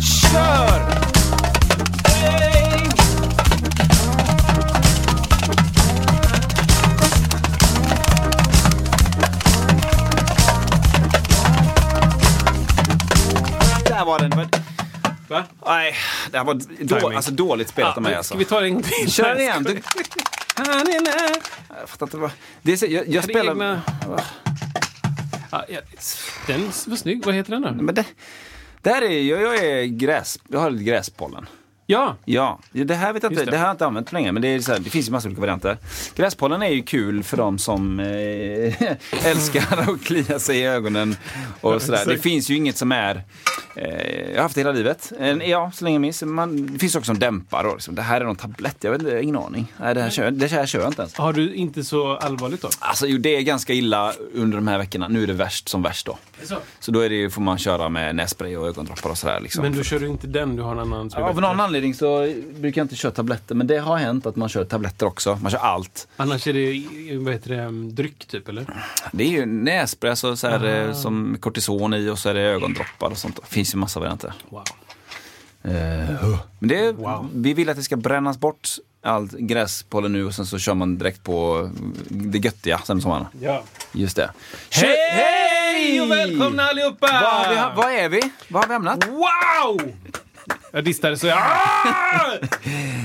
Kör! Där var den. Men- Va? Nej, det här var då, alltså, dåligt spelat av mig. Alltså. Ska vi ta det en gång till? Kör den igen. Du, Han är nära. jag fattar inte vad... Det är, så- jag, jag spelar... egna- Ja, ja, den var snygg. Vad heter den då? Men det, där är... Jag, jag är gräs... Jag har lite gräspollen. Ja, Ja, det här vet jag inte, det. det. här har jag inte använt länge, men det, är så här, det finns ju massa olika varianter. Gräspollen är ju kul för de som eh, älskar att klia sig i ögonen och sådär. Det finns ju inget som är, eh, jag har haft det hela livet, en, ja så länge jag minns. Man, det finns också som dämpar då, liksom. det här är någon tablett, jag vet inte, ingen aning. Nej, det här kör, det här kör jag inte ens. har du inte så allvarligt då? Alltså jo, det är ganska illa under de här veckorna. Nu är det värst som värst då. Så då är det, får man köra med nässpray och ögondroppar och sådär. Liksom. Men du kör du inte den, du har en annan som är någon anledning så brukar jag inte köra tabletter, men det har hänt att man kör tabletter också. Man kör allt. Annars är det, vad heter det, um, dryck typ eller? Det är ju nässpray alltså, så här, som kortison i och så är det ögondroppar och sånt. Det finns ju massa varianter. Wow. Men det Wow. vi vill att det ska brännas bort allt gräspollen nu och sen så kör man direkt på det göttiga sen sommaren. Ja. Just det. Hej, hej och välkomna allihopa! Vad, vad är vi? Vad har vi hamnat? Wow! Jag distade så jag... Ah!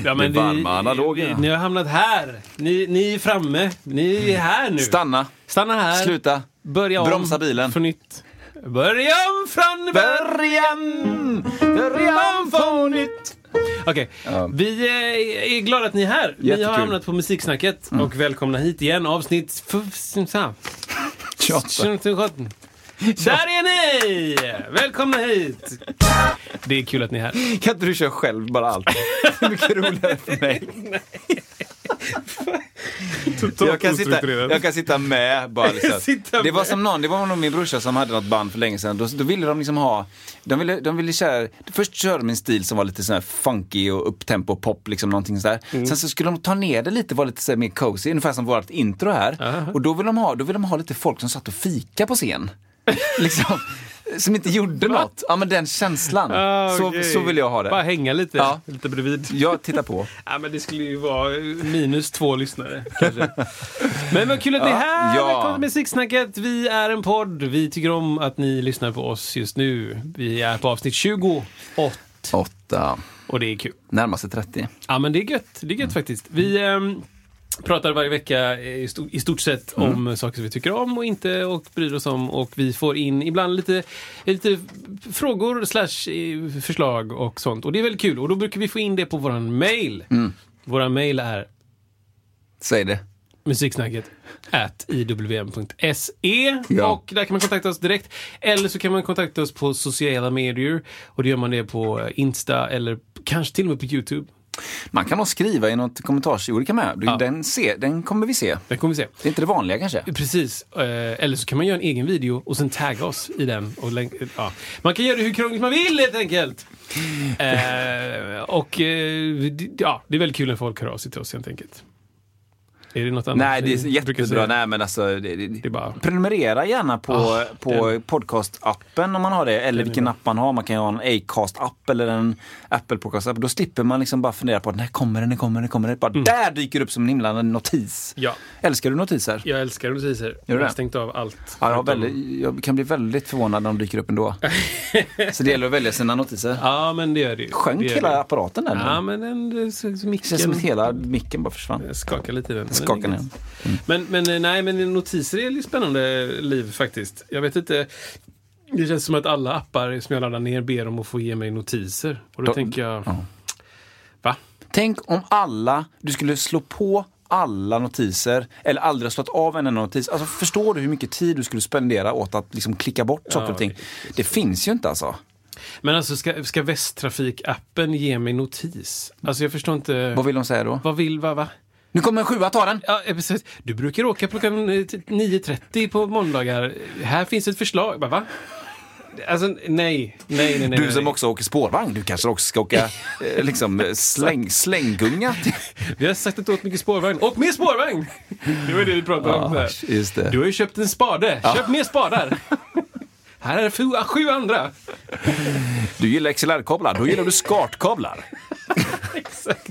Ja, Det varma analoga. Ni har hamnat här. Ni, ni är framme. Ni är här nu. Stanna. Stanna här. Sluta. Börja om. Bromsa bilen. Från nytt. Börja om från Början! Början på nytt! Okej, vi eh, är glada att ni är här. Ni Jättekul. har hamnat på Musiksnacket och välkomna hit igen. Avsnitt... f- så- 28. Där är ni! Välkomna hit! Det är kul att ni är här. Kan inte du köra själv bara allt? Det är mycket roligare för mig. Jag kan, sitta, jag kan sitta med bara liksom. Det var som någon, det var nog min brorsa som hade något band för länge sedan. Då, då ville de liksom ha, de ville, de ville köra, först körde de en stil som var lite sån här funky och upptempo pop, liksom någonting sådär. Mm. Sen så skulle de ta ner det lite, vara lite så mer cozy, ungefär som vårt intro här. Och då ville de ha, då ville de ha lite folk som satt och fika på scen. liksom, som inte gjorde något. Ja men den känslan. Ah, så, okej. så vill jag ha det. Bara hänga lite, Ja. lite bredvid. Jag tittar på. Ja, men det skulle ju vara minus två lyssnare. Kanske. men vad kul att ni är här! Ja. Välkomna till Musiksnacket. Vi är en podd. Vi tycker om att ni lyssnar på oss just nu. Vi är på avsnitt 28 Åtta, och det är kul. närmaste 30. Ja, men det är gött. Det är gött faktiskt. Vi ehm, pratar varje vecka i, sto- i stort sett om saker som vi tycker om och inte och bryr oss om. Och vi får in ibland lite, lite frågor slash eh, förslag och sånt. Och det är väldigt kul. Och då brukar vi få in det på våran mail. Våran mail är Säg det. musiksnacket at iwm.se Ja. och där kan man kontakta oss direkt. Eller så kan man kontakta oss på sociala medier och då gör man det på Insta eller kanske till och med på Youtube. Man kan nog skriva i något kommentarsord kan man. Ja. Den, se, den kommer vi se. Det kommer vi se. Det är inte det vanliga kanske. Precis. Eh, eller så kan man göra en egen video och sen tagga oss i den. Och länk- ja. Man kan göra det hur krångligt man vill helt enkelt. Eh, och eh, ja, det är väldigt kul när folk hör av sig till oss helt enkelt. Är det något annat? Nej, det är jättebra. Nej, men alltså, det, det, Det bara... Prenumerera gärna på, Ah, på podcast-appen om man har det. Eller vilken app man har. Man kan ju ha en Acast-app eller en Apple Podcast-app. Då slipper man liksom bara fundera på när kommer den, när kommer den, kommer den. Bara där dyker det upp som en himla notis. Ja, Älskar du notiser? jag älskar notiser. Gör jag har det? stängt av allt. Ja, jag, väldigt, jag kan bli väldigt förvånad när de dyker upp ändå. Så det gäller att välja sina notiser. Ja, men det gör det ju. Sjönk det gör hela det. apparaten där? Ja, men den, så Det känns som micken... att hela micken bara försvann. Jag skakar lite i den. Skakar det ner. inget. Men, men eh, nej, men notiser är ett spännande liv faktiskt. Jag vet inte. Det känns som att alla appar som jag laddar ner ber om att få ge mig notiser. Och då Då- tänker jag, ja. va? Tänk om alla, du skulle slå på alla notiser eller aldrig slått av en enda notis. Alltså förstår du hur mycket tid du skulle spendera åt att liksom klicka bort saker och ting? Det finns ju inte alltså. Men alltså, ska, ska Västtrafik-appen ge mig notis? Alltså jag förstår inte. Vad vill de säga då? Vad vill, vad, va? Nu kommer en sjua, ta den! Ja, eh, precis. Du brukar åka klockan eh, 9.30 på måndagar. Här finns ett förslag. Bara, va? Alltså, nej. Nej, nej, nej. Du som nej. också åker spårvagn, du kanske också ska åka eh, liksom, släng, slänggunga? Vi har sagt att du åt mycket spårvagn. Åk mer spårvagn! Det var det vi pratade om. Där. just det. Du har ju köpt en spade. Köp mer spadar! Här är sju, sju andra. Du gillar XLR-kablar, då gillar du SCART-kablar. Exakt.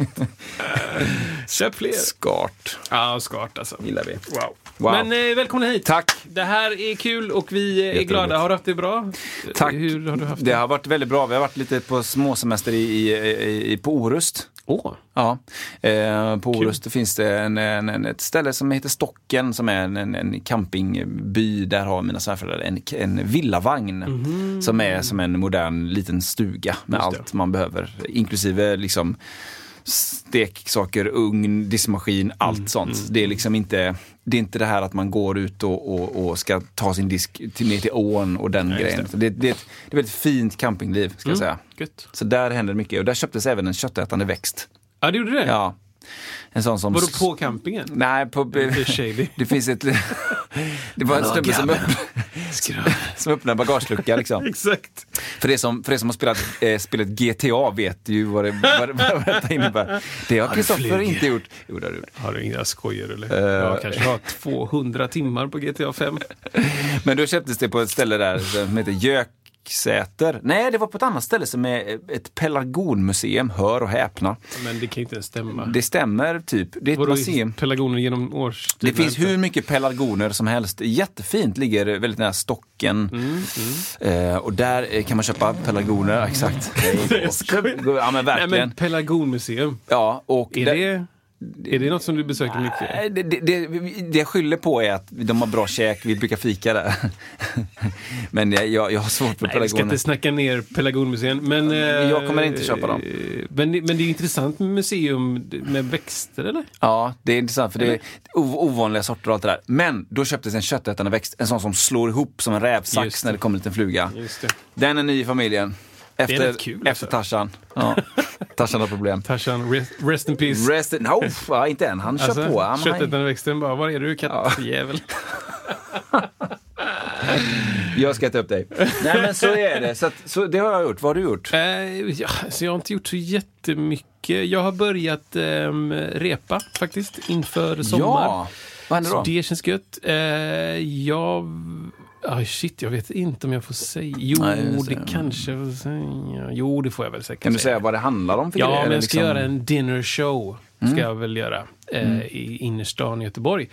Köp fler. SCART Ja, skart alltså. gillar vi. Wow. Wow. Men eh, välkomna hit. Tack! Det här är kul och vi är glada. Har du haft det bra? Tack. Hur har du haft det? Det har varit väldigt bra. Vi har varit lite på småsemester i, i, i, på Orust. Åh, Ja, eh, på Orust finns det en, en, en, ett ställe som heter Stocken som är en, en, en campingby. Där har mina svärföräldrar en, en villavagn som är som en modern liten stuga med allt man behöver. Inklusive liksom steksaker, ugn, diskmaskin, allt sånt. Det är liksom inte det är inte det här att man går ut och, och, och ska ta sin disk till, ner till ån och den just grejen. det. Det. Det, är ett, det är ett fint campingliv ska jag säga. gött. Så där händer mycket och där köptes även en köttätande växt. Ja, det gjorde det? Ja. En sån som... Var du på campingen? Nej, på... Det finns ett... Det var en snubbe som, öpp... som öppnade en bagagelucka liksom. Exakt. För det som, för det som har spelat eh, spelet GTA vet ju vad det, vad, det- vad det innebär. Det har Kristoffer inte gjort. Jo, det har du gjort. Har du inga skojer eller? Eh. Jag kanske har 200 timmar på GTA 5. Men då köptes det på ett ställe där som heter Göksäter. Nej, det var på ett annat ställe som är ett pelargonmuseum. Hör och häpna. Men det kan inte ens stämma. Det stämmer typ. Det är ett Vadå, museum. pelargoner genom årstiden? Det finns hur mycket pelargoner som helst. Jättefint, ligger väldigt nära Stocken. Mm, Eh, och där eh, kan man köpa pelargoner, exakt. Skojar. ja men Nej, verkligen. men pelargonmuseum. Ja, och Är det, är det något som du besöker mycket? Nej, Det, det, det, det jag skyller på är att de har bra käk, vi brukar fika där. men jag, jag, jag har svårt för Nej, vi ska pelargoner. inte snacka ner Pelargonmuseum. Men, eh, Jag kommer inte köpa dem. Men, det- men det är intressant med museum med växter, eller? Ja, det är intressant för det är ov- ovanliga sorter och allt det där. Men då köptes en köttätande växt, en sån som slår ihop som en rävsax när det kommer en liten fluga. Just det. Den är ny i familjen. Efter, rätt kul, efter alltså. Tarzan. Ja. Tarzan har problem. Tarzan, rest, rest in peace. Rest in, no, ja, inte än. Han kör Alltså, på. Han, köttet den växten bara, var är du kattjävel? jag ska äta upp dig. Nej men så är det. Så, att, så det har jag gjort. Vad har du gjort? Eh, ja, så jag har inte gjort så jättemycket. Jag har börjat ehm, repa faktiskt inför sommar. Ja, vad händer Så då? det känns gött. Eh, jag... Ah, shit, jag vet inte om jag får säga. Jo, Nej, det kanske jag får säga. Jo, det får jag väl säkert Kan du säga vad det handlar om för Ja, men jag ska liksom- göra en dinner show. Ska jag väl göra. Eh, I innerstan i Göteborg.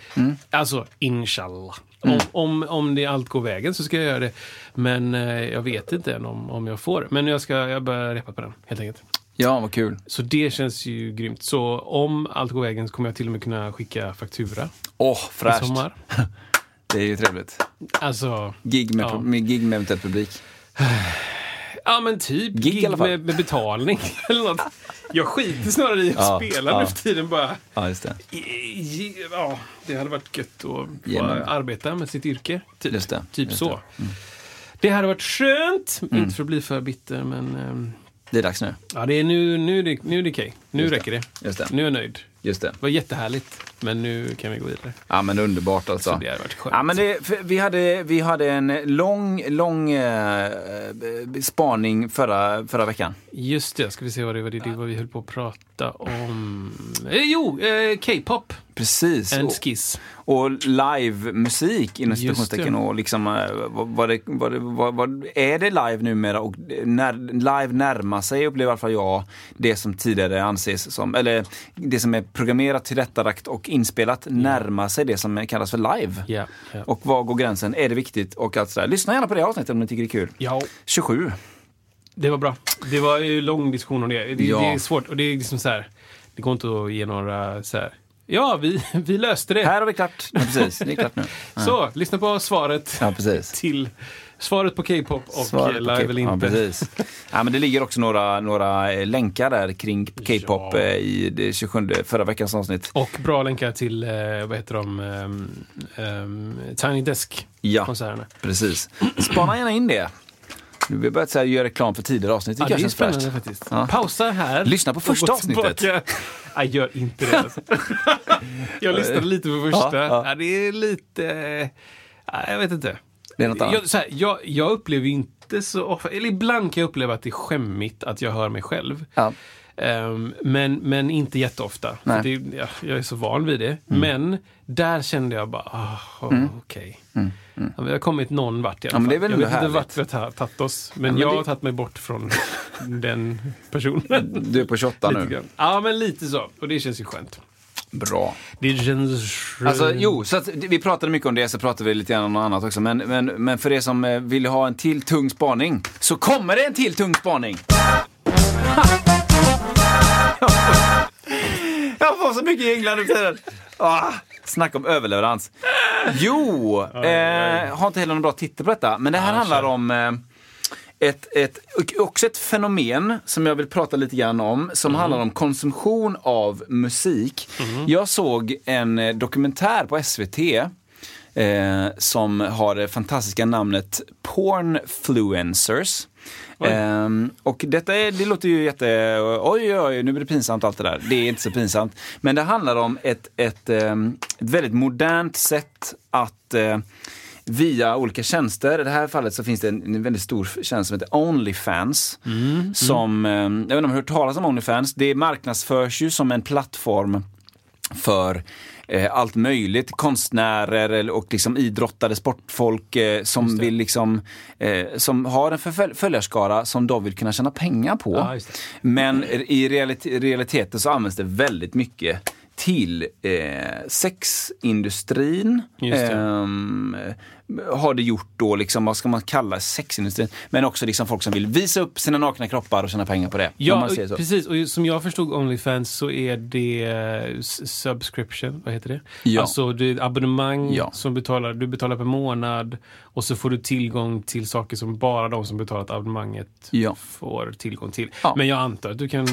Alltså, inshallah. Om, om, om det allt går vägen så ska jag göra det. Men eh, jag vet inte än om, om jag får. Men jag ska jag börjar repa på den, helt enkelt. Ja, vad kul. Så det känns ju grymt. Så om allt går vägen så kommer jag till och med kunna skicka faktura Åh, i fräscht. sommar. Det är ju trevligt. Alltså, Gig med, Ja. med, gig med eventuell publik. ja men typ Gig fall. med, med betalning eller något. Jag skiter snarare i att Ja, spela ja. nu för tiden bara. Ja, just det. Ja, det hade varit gött att få arbeta med sitt yrke. Typ, Just det, typ just så. det. Mm. Det hade varit skönt. Inte för att bli för bitter, men ehm, Det är dags nu. ja, det är nu, nu, nu är det okej. Nu Just räcker det. Det. Nu är jag nöjd. Just det. Det var jättehärligt, men nu kan vi gå vidare. Ja, men underbart alltså. Så det hade varit skönt. Ja, men det, vi, hade, vi hade en lång, lång eh, spaning förra, förra veckan. Just det, ska vi se vad det var, det, det var vi höll på att prata om. Eh, jo, eh, K-pop. Precis. En Och, skiss. och live-musik inom citationstecken. Och liksom, eh, vad, vad, det, vad, det- vad, vad, är det live numera? Och när, live närmar sig, upplever i alla fall jag, det som tidigare anses som, eller det som är programmerat, tillrättalagt och inspelat, närmar sig det som kallas för live. Ja, ja. Och var går gränsen? Är det viktigt? Och allt sådär. Lyssna gärna på det avsnittet om ni tycker det är kul. ja, 27. det var bra. Det var ju lång diskussion om det. Det, Ja. det är svårt och det är liksom så här. Det går inte att ge några så här. Ja, vi, vi löste det. Här har vi klart. Ja, precis, det är klart nu. Så, lyssna på svaret Ja, till Svaret på K-pop och Svaret på live eller Ja, inte. precis. ja, men det ligger också några, några eh, länkar där kring K-pop Ja. eh, i det 27 förra veckans avsnitt. Och bra länkar till, eh, vad heter de, ehm, ehm, Tiny Desk-konserterna. Ja, precis. Spana gärna in det. Nu har vi börjat så här, göra reklam för tidigare avsnitt. Det, Ja, det är känns fräscht. spännande faktiskt. Ja. Pausa här. Lyssna på första avsnittet. Nej, gör inte det. Alltså. jag lyssnade lite på första. Ja, Ja, ja. det är lite... eh, jag vet inte. Det är något annat. Jag, så här, jag, jag upplever inte så ofta, eller ibland kan jag uppleva att det är skämmigt att jag hör mig själv. Ja. Ehm, men, men inte jätteofta. Det, ja, jag är så van vid det. Men där kände jag bara, oh, okej. Ja, vi har kommit någon vart i alla Ja, fall. väl jag vet inte vart vi har ta- tagit oss. Men, Ja, men jag det- har tagit mig bort från den personen. Du är på 28 Lite nu. grann. Ja, men lite så. Och det känns ju skönt. Bra. Det känns. Alltså, jo, så att vi pratade mycket om det, så pratade vi lite grann om något annat också. Men, men, men för er som eh, vill ha en till tung spaning, så kommer det en till tung spaning! Jag får så mycket jinglar nu för tiden. Ah, snacka om överleverans. Jo, eh, har inte heller någon bra titel på detta, men det här handlar om eh, ett, ett, och också ett fenomen som jag vill prata lite grann om, som Mhm. handlar om konsumtion av musik. Jag såg en eh, dokumentär på SVT eh, som har det fantastiska namnet Pornfluencers. Ehm, och detta är, det låter ju jätte, oj oj, nu blir det pinsamt allt det där. Det är inte så pinsamt. Men det handlar om ett, ett, ehm, ett väldigt modernt sätt att eh, via olika tjänster. I det här fallet så finns det en, en väldigt stor tjänst som heter Onlyfans. Som, eh, jag vet inte om du har hört talas om Onlyfans. Det marknadsförs ju som en plattform för eh, allt möjligt. Konstnärer och liksom idrottare, sportfolk eh, som vill liksom, eh, som har en följarskara som de vill kunna tjäna pengar på. Ja. Men i realit- realiteten så används det väldigt mycket till eh, sexindustrin. Det. Ehm, har det gjort då, liksom, vad ska man kalla sexindustrin? Men också liksom folk som vill visa upp sina nakna kroppar och tjäna pengar på det. Ja, precis. Och som jag förstod Onlyfans så är det eh, subscription, vad heter det? Ja. Alltså det är ett abonnemang Ja. som betalar, du betalar per månad och så får du tillgång till saker som bara de som betalat abonnemanget Ja. får tillgång till. Men jag antar att du kan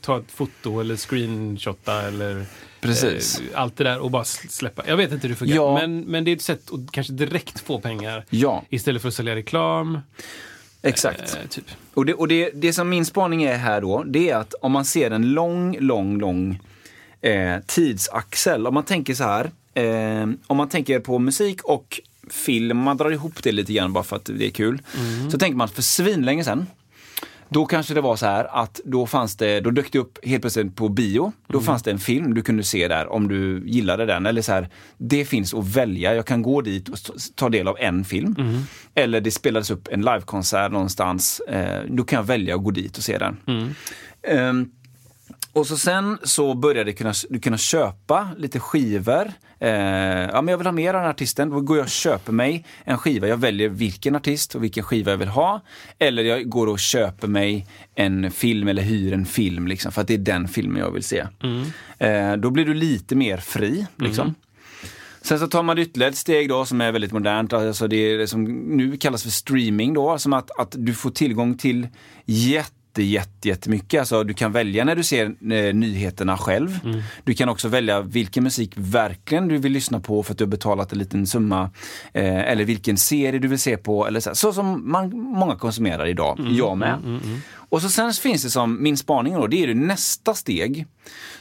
ta ett foto eller screenshotta eller Precis. eh, allt det där och bara sl- släppa. Jag vet inte hur det fungerar. Ja. Men, men det är ett sätt att kanske direkt få pengar Ja, istället för att sälja reklam. exakt. Eh, typ. Och, det, och det, det som min spaning är här då, det är att om man ser en lång, lång, lång eh, tidsaxel. Om man tänker så här, eh, om man tänker på musik och film, man drar ihop det lite grann bara för att det är kul. Så tänker man för svinlänge sedan, då kanske det var så här att då fanns det, då dök det upp helt plötsligt på bio. Då fanns det en film du kunde se där om du gillade den. Eller så här, det finns att välja. Jag kan gå dit och ta del av en film. Eller det spelades upp en livekonsert någonstans. Eh, då kan jag välja att gå dit och se den. Ehm, och så sen så började kunna, du kunna köpa lite skivor. Eh, ja, men jag vill ha mer av den här artisten. Då går jag och köper mig en skiva. Jag väljer vilken artist och vilken skiva jag vill ha. Eller jag går och köper mig en film eller hyr en film liksom, för att det är den filmen jag vill se. Eh, då blir du lite mer fri. Liksom. Sen så tar man ytterligare ett steg då som är väldigt modernt. Alltså det är det som nu kallas för streaming då. Som att, att du får tillgång till jätte jätte, jättemycket. Alltså, du kan välja när du ser eh, nyheterna själv. Du kan också välja vilken musik verkligen du vill lyssna på för att du har betalat en liten summa. Eh, eller vilken serie du vill se på. Eller så, så som man, många konsumerar idag. Jag med. Och så sen finns det som min spaning då, det är det nästa steg.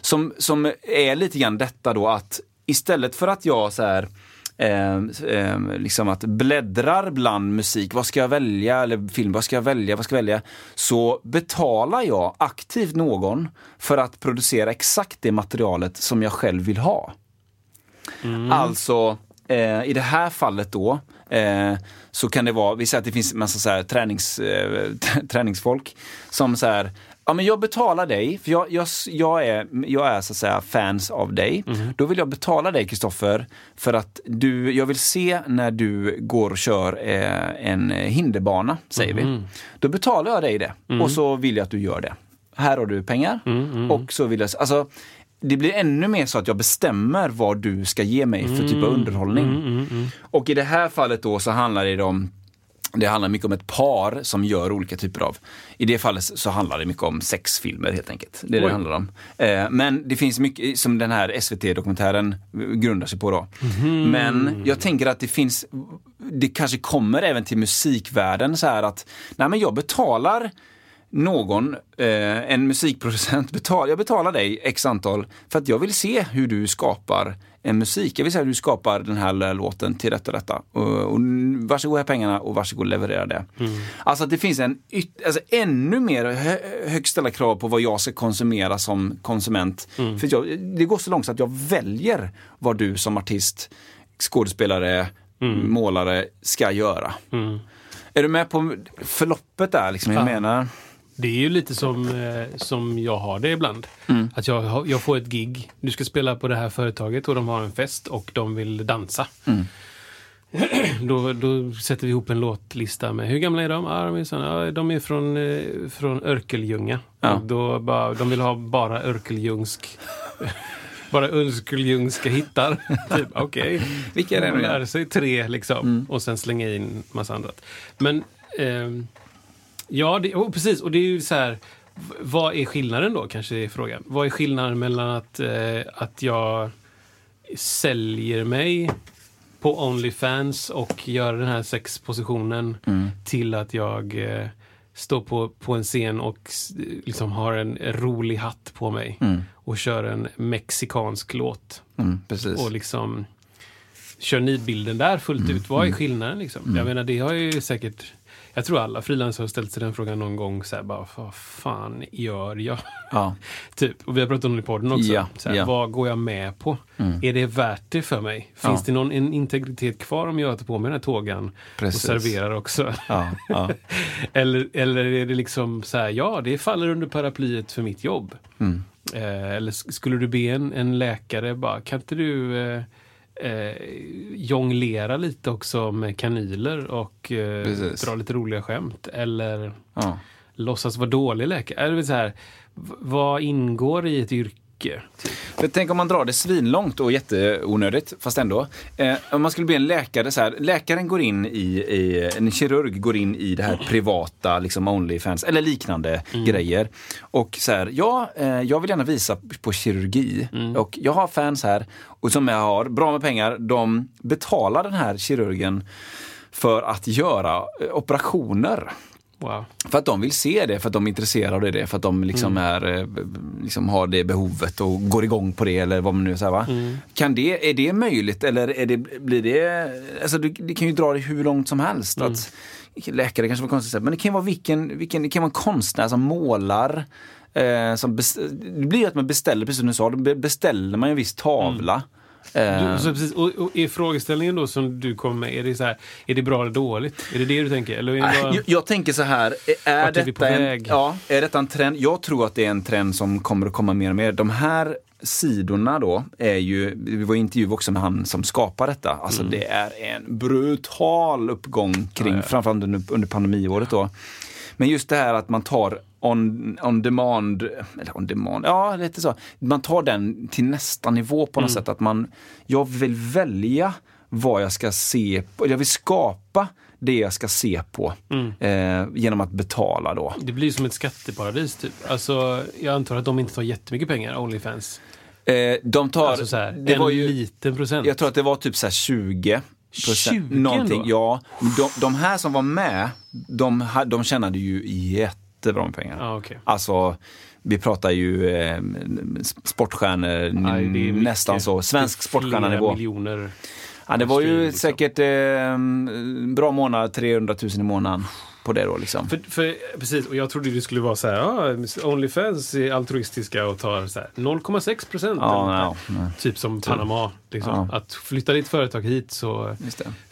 Som, som är lite grann detta då att istället för att jag så här Eh, eh, liksom att bläddrar bland musik, vad ska jag välja? Eller film, vad ska jag välja? Vad ska jag välja? Så betalar jag aktivt någon för att producera exakt det materialet som jag själv vill ha. Alltså, eh, i det här fallet då, eh, så kan det vara, vi säger att det finns massa så här tränings, eh, träningsfolk som så här, ja men jag betalar dig, för jag, jag, jag, är, jag är så att säga fans av dig. Då vill jag betala dig Kristoffer för att du, jag vill se när du går och kör eh, en hinderbana, säger vi. Då betalar jag dig det och så vill jag att du gör det. Här har du pengar och så vill jag, alltså det blir ännu mer så att jag bestämmer vad du ska ge mig för typ av underhållning. Och i det här fallet då så handlar det om det handlar mycket om ett par som gör olika typer av... I det fallet så handlar det mycket om sexfilmer helt enkelt. Det är det det handlar om. Eh, men det finns mycket som den här SVT-dokumentären grundar sig på då. Men jag tänker att det finns... Det kanske kommer även till musikvärlden så här att, nej men jag betalar någon, eh, en musikproducent, betal, jag betalar dig x antal för att jag vill se hur du skapar en musik. Jag vill se hur du skapar den här låten till detta och detta. Och, och varsågod här pengarna och varsågod leverera det. Mm. Alltså att det finns en yt, alltså ännu mer hö, högt ställda krav på vad jag ska konsumera som konsument. Mm. För jag, det går så långt så att jag väljer vad du som artist, skådespelare, mm. målare ska göra. Mm. Är du med på förloppet där? Liksom, jag ja. menar? Det är ju lite som, eh, som jag har det ibland. Mm. Att jag, jag får ett gig. Du ska spela på det här företaget och de har en fest och de vill dansa. Mm. då, då sätter vi ihop en låtlista med hur gamla är de? Ah, de, är såna, ah, de är från, eh, från Örkeljunga. Ja. Då bara, de vill ha bara Örkeljungsk bara Örkeljungska hittar. typ, Okej. Okay. Vilka är det? De lär sig tre liksom. Mm. Och sen slänga in massa annat. Men eh, Ja, det, oh, precis. Och det är ju så här, vad är skillnaden då, kanske är frågan. Vad är skillnaden mellan att, eh, att jag säljer mig på Onlyfans och gör den här sexpositionen mm. till att jag eh, står på, på en scen och liksom har en rolig hatt på mig mm. och kör en mexikansk låt. Mm, och liksom kör nidbilden där fullt mm, ut. Vad är mm. skillnaden? Liksom? Jag mm. menar, det har ju säkert jag tror alla frilansare har ställt sig den frågan någon gång. Så här, bara, vad fan gör jag? Ja. typ. Och vi har pratat om det i podden också. Ja, så här, ja. Vad går jag med på? Mm. Är det värt det för mig? Finns det någon integritet kvar om jag tar på mig den här tågan Precis. och serverar också? eller, eller är det liksom så här, ja, det faller under paraplyet för mitt jobb. Mm. Eh, eller skulle du be en, en läkare, bara, kan inte du eh, eh, jonglera lite också med kanyler och eh, dra lite roliga skämt. Eller ja. låtsas vara dålig läkare. Eller så här, vad ingår i ett yrke? Typ. För tänk om man drar det svinlångt och jätteonödigt, fast ändå. Eh, om man skulle bli en läkare, så här, läkaren går in i, i, en kirurg går in i det här privata, liksom Onlyfans, eller liknande mm. grejer. Och så här, ja, eh, jag vill gärna visa på kirurgi. Mm. Och jag har fans här, och som jag har, bra med pengar, de betalar den här kirurgen för att göra eh, operationer. Wow. För att de vill se det, för att de är intresserade av det, för att de liksom, mm. är, eh, liksom har det behovet och går igång på det eller vad man nu säger. Va? Mm. Kan det, är det möjligt eller är det, blir det, alltså det, det kan ju dra det hur långt som helst. Mm. Att, läkare kanske var konstigt, men det kan vara vilken, vilken det kan vara en konstnär som målar. Eh, som det blir ju att man beställer, precis som du sa, då beställer man en viss tavla. Mm. Du, så precis, och, och är frågeställningen då som du kommer med, är det, så här, är det bra eller dåligt? Är det det du tänker? Eller bara... jag, jag, tänker så här, är detta, en, ja, är detta en trend? Jag tror att det är en trend som kommer att komma mer och mer. De här sidorna då är ju, vi var i intervju också med han som skapar detta. Alltså mm. det är en brutal uppgång kring, ja, ja. framförallt under, under pandemiåret då. Men just det här att man tar on, on demand, eller on demand, ja lite så. Man tar den till nästa nivå på något mm. sätt. Att man, jag vill välja vad jag ska se på, jag vill skapa det jag ska se på mm. eh, genom att betala då. Det blir som ett skatteparadis typ. Alltså, jag antar att de inte tar jättemycket pengar, Onlyfans. Eh, de tar... Alltså så här, det en var ju, liten procent. Jag tror att det var typ så 20 20 någonting. Ja, de, de här som var med, de, de tjänade ju jättebra med pengar. Ah, okay. Alltså, vi pratar ju eh, sportstjärnor, Aj, nästan så. Svensk sportstjärnanivå. miljoner. Ja, det var ju liksom. säkert eh, bra månad, 300 000 i månaden på det då liksom. För, för, precis, och jag trodde det skulle vara så här, ah, Onlyfans är altruistiska och tar 0,6 procent. Ja, typ som Panama. Liksom. Ja. Att flytta ditt företag hit så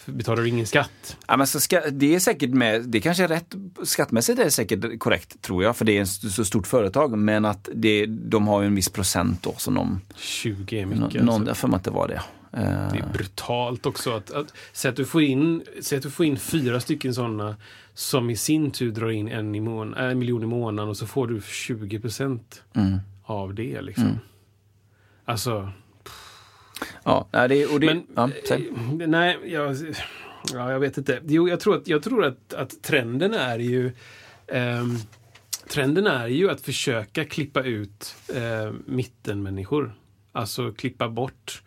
betalar du ingen skatt. Ja, men så ska, det är säkert med, det kanske är rätt, skattemässigt är det säkert korrekt tror jag, för det är ett så stort företag. Men att det, de har ju en viss procent då som de... 20 är mycket. Någon, alltså. För att det var det. Det är brutalt också. Att, att, säg, att du får in, att du får in fyra stycken sådana som i sin tur drar in en, i mån, en miljon i månaden och så får du 20 procent mm. av det. Liksom. Mm. Alltså... Ja, det, och det, men, ja, nej, jag, Ja, jag vet inte. Jo, jag tror att, jag tror att, att trenden är ju ehm, Trenden är ju att försöka klippa ut eh, mittenmänniskor. Alltså klippa bort eh,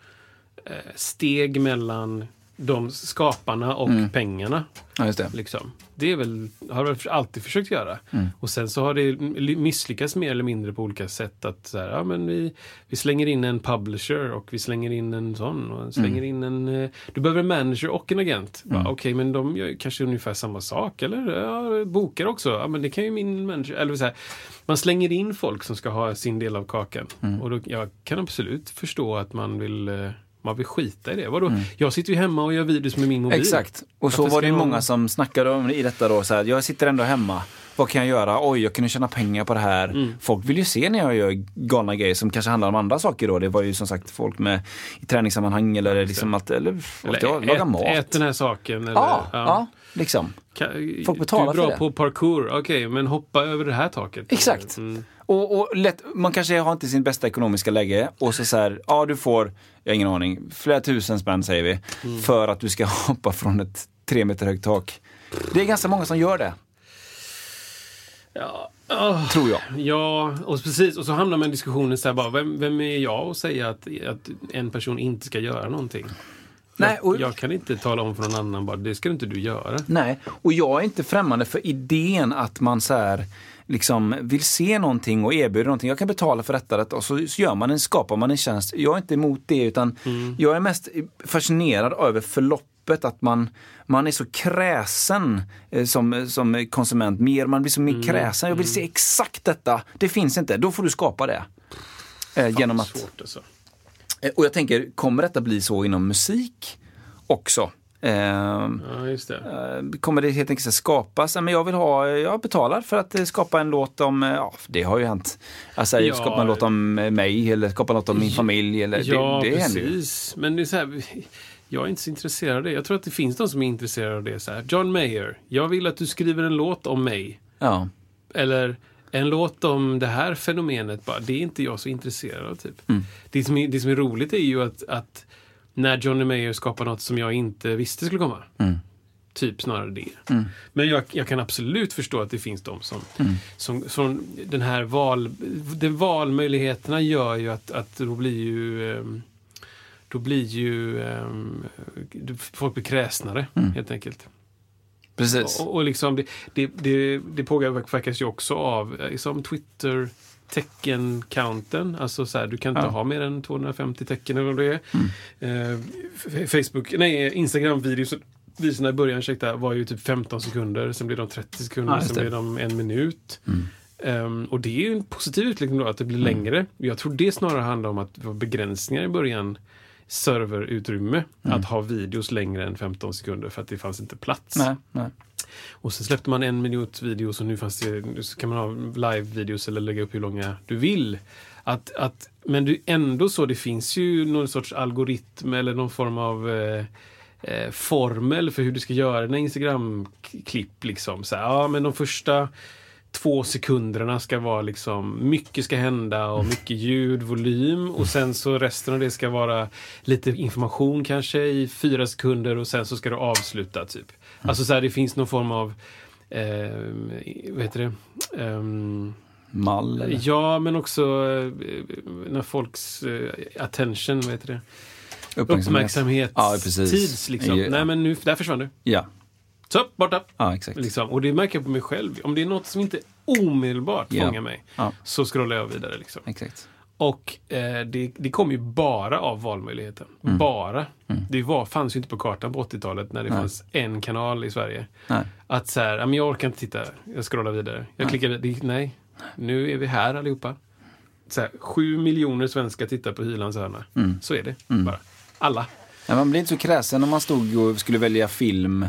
steg mellan de skaparna och pengarna. Ja, det. Liksom. Det är väl, har väl alltid försökt göra. Mm. Och sen så har det misslyckats mer eller mindre på olika sätt. Att så här, ja, men vi, vi slänger in en publisher och vi slänger in en sån. Och slänger in en, eh, du behöver en manager och en agent. Mm. Okej, men de gör kanske ungefär samma sak. Eller ja, bokar också. Ja, men det kan ju min manager. Eller så här, man slänger in folk som ska ha sin del av kakan. Mm. Och då, jag kan absolut förstå att man vill eh, man vill skita i det. Vadå? Mm. Jag sitter ju hemma och gör videos med min mobil. Exakt. Och så Varför var det ju jag- många som snackade om i detta då, så här, jag sitter ändå hemma. Vad kan jag göra? Oj, jag kunde tjäna pengar på det här. Mm. Folk vill ju se när jag gör galna grejer som kanske handlar om andra saker då. Det var ju som sagt folk med i träningssammanhang eller liksom allt, eller, vad vet jag, laga ät, mat. ät den här saken. Eller, ja, ja, liksom. Kan- Folk betalar du är bra för det. på parkour, okej, men hoppa över det här taket. Exakt. Mm. Och, och lätt, man kanske har inte sin bästa ekonomiska läge och så, så här, ja du får, jag har ingen aning, flera tusen spänn säger vi, Mm. för att du ska hoppa från ett tre meter högt tak. Det är ganska många som gör det, Ja, ah, tror jag. ja, och precis. Och så hamnar man i diskussionen så här bara, vem, vem är jag att säga att, att en person inte ska göra någonting? Nej, och- jag, jag kan inte tala om för någon annan bara, det ska inte du göra. Nej, och jag är inte främmande för idén att man så här, liksom vill se någonting och erbjuder någonting. Jag kan betala för detta, detta och så, så gör man en, skapar man en tjänst. Jag är inte emot det utan jag är mest fascinerad över förloppet att man, man är så kräsen eh, som, som konsument. Mer, man blir så mer kräsen. Jag vill se exakt detta. Det finns inte. Då får du skapa det. Eh, genom att, Svårt alltså. eh, och jag tänker, kommer detta bli så inom musik också? Ehm, Ja, just det. Eh, kommer det helt enkelt att skapas? Men jag vill ha, jag betalar för att eh, skapa en låt om, eh, ja det har ju hänt. Alltså Ja. skapa en låt om eh, mig eller skapa en låt om min familj. Eller, Ja, det, det händer precis. Men det är så här, jag är inte så intresserad av det. Jag tror att det finns de som är intresserade av det. Så här, John Mayer, jag vill att du skriver en låt om mig. Ja. Eller en låt om det här fenomenet, bara, det är inte jag så intresserad av. Typ. Mm. Det, som är, det som är roligt är ju att, att när Johnny Mayer skapar något som jag inte visste skulle komma. Mm. Typ snarare det. Men jag, jag kan absolut förstå att det finns de som, Mm. som, som den här val, den valmöjligheterna gör ju att, att då blir ju ehm, då blir ju ehm, folk blir kräsnare Mm. helt enkelt. Precis. Och, och liksom det, det, det, det påverkas ju också av eh, som Twitter tecken-counten. Alltså så här, du kan inte Ja. ha mer än 250 tecken eller vad det är. Eh, F- Facebook, nej, Instagram-videos videorna i början ursäkta, var ju typ 15 sekunder, sen blev de 30 sekunder, Ja, sen blev de en minut. Mm. Ehm, och det är ju en positiv utveckling då, att det blir längre. Jag tror det snarare handlar om att det var begränsningar i början serverutrymme att ha videos längre än 15 sekunder för att det fanns inte plats. Nej, nej. Och sen släppte man en minut videos och nu fanns det, så kan man ha live-videos eller lägga upp hur långa du vill. Att, att, men det är ändå så, det finns ju någon sorts algoritm eller någon form av eh, eh, formel för hur du ska göra dina Instagram-klipp. Liksom. Så här, ja, men de första två sekunderna ska vara liksom, mycket ska hända och mycket ljud, volym och sen så resten av det ska vara lite information kanske i fyra sekunder och sen så ska du avsluta typ. Alltså så här, det finns någon form av eh, vad heter det? Ehm, Mall eller? ja, men också eh, när folks eh, attention, vad heter det? Uppmärksamhet, Ja, precis. tids liksom. Ja. Nej, men nu, där försvann du. Ja, Så, borta! ja exakt. Liksom. Och det märker jag på mig själv. Om det är något som inte omedelbart Ja. fångar mig, Ja. så scrollar jag vidare. Liksom. exakt. Och eh, det, det kom ju bara av valmöjligheten. Mm. Bara. Det var, fanns ju inte på kartan på 80-talet när det fanns en kanal i Sverige. Nej. Att så här, jag orkar inte titta, jag scrollar vidare. Jag klickar vidare, nej. Nu är vi här allihopa. Så här, sju miljoner svenskar tittar på Hylands hörna. Mm. Så är det bara. Alla. Ja, man blir inte så kräsen om man stod och skulle välja film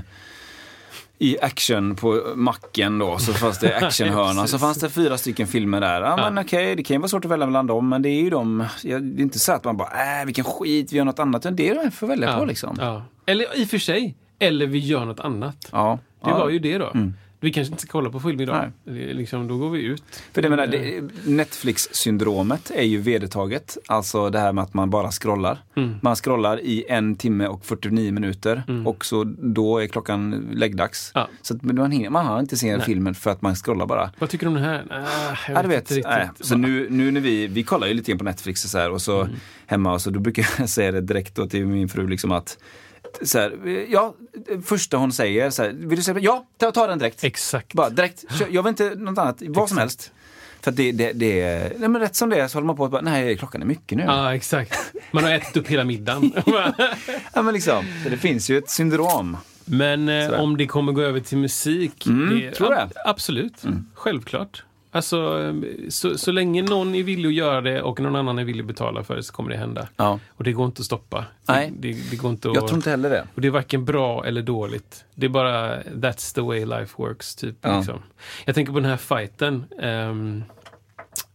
i action på macken då, så fanns det actionhörna. så fanns det fyra stycken filmer där. Ja, men okej, det kan ju vara svårt att välja mellan dem, men det är ju de. ja, Det är inte så att man bara, äh, vilken skit, vi gör något annat. Utan det är de jag får välja på liksom. Ja. Eller i och för sig, eller vi gör något annat. Ja, Det ja. var ju det då. Vi kanske inte ska kolla på film idag. Liksom, då går vi ut. För det, menar, Eh, det, Netflix-syndromet är ju vedertaget. Alltså det här med att man bara scrollar. Mm. Man scrollar i en timme och 49 minuter och så då är klockan läggdags. Ja. Så att man, hinner, man har inte se Nej. filmen för att man scrollar bara. Vad tycker du om det här? Ah, jag Ja, du vet. inte Nej. riktigt. Så nu, nu när vi, vi kollar ju lite grann på Netflix och så här, och så Mm. hemma och så då brukar jag säga det direkt till min fru liksom att så här, ja, det första hon säger så här, vill du säga ja, ta, ta den direkt. Exakt. Bara direkt, jag vill inte något annat, vad som helst. För det, det, det är, nej men rätt som det är så håller man på att bara, nej klockan är mycket nu. Ja, exakt. Man har ätit upp hela middagen. Ja men liksom, det finns ju ett syndrom. Men eh, om det kommer gå över till musik? Mm, det, tror jag. absolut. Självklart. Alltså, så, så länge någon är villig att göra det och någon annan är villig att betala för det så kommer det hända. Ja. Och det går inte att stoppa. Nej. Det, det, det går inte att... Jag tror inte heller det. Och det är varken bra eller dåligt. Det är bara that's the way life works. Typ, Ja. liksom. Jag tänker på den här fighten. ehm,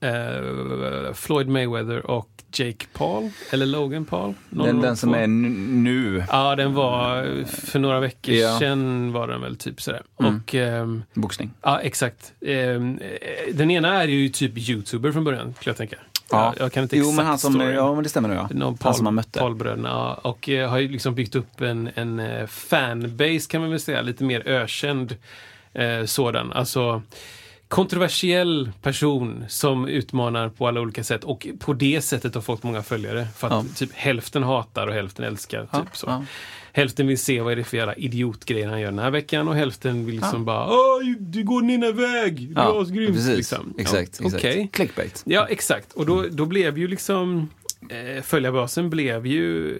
eh, Floyd Mayweather och Jake Paul. Eller Logan Paul. Den, den som är nu, Ja, den var för några veckor Ja. sedan var den väl typ sådär. Mm. Och ehm, boxning. Ja, exakt. Ehm, eh, den ena är ju typ youtuber från början, skulle jag tänka. Ja. Jag, jag kan inte Jo exakt men han som, storyn. ja men det stämmer nog ja. Någon Han som han mötte. Paulbröderna. Ja, och eh, har ju liksom byggt upp en, en eh, fanbase kan man väl säga, lite mer ökänd eh, sådan. Alltså kontroversiell person som utmanar på alla olika sätt och på det sättet har fått många följare. För att Ja. typ hälften hatar och hälften älskar. Ja, Typ så. ja. Hälften vill se vad är det för jävla idiotgrejer han gör den här veckan och hälften vill liksom bara Åh, du går din väg! Du är asgrym! precis. Liksom. Exakt. Ja, exakt. Okej. Clickbait. Ja, exakt. Och då, då blev ju liksom eh, följarbasen blev ju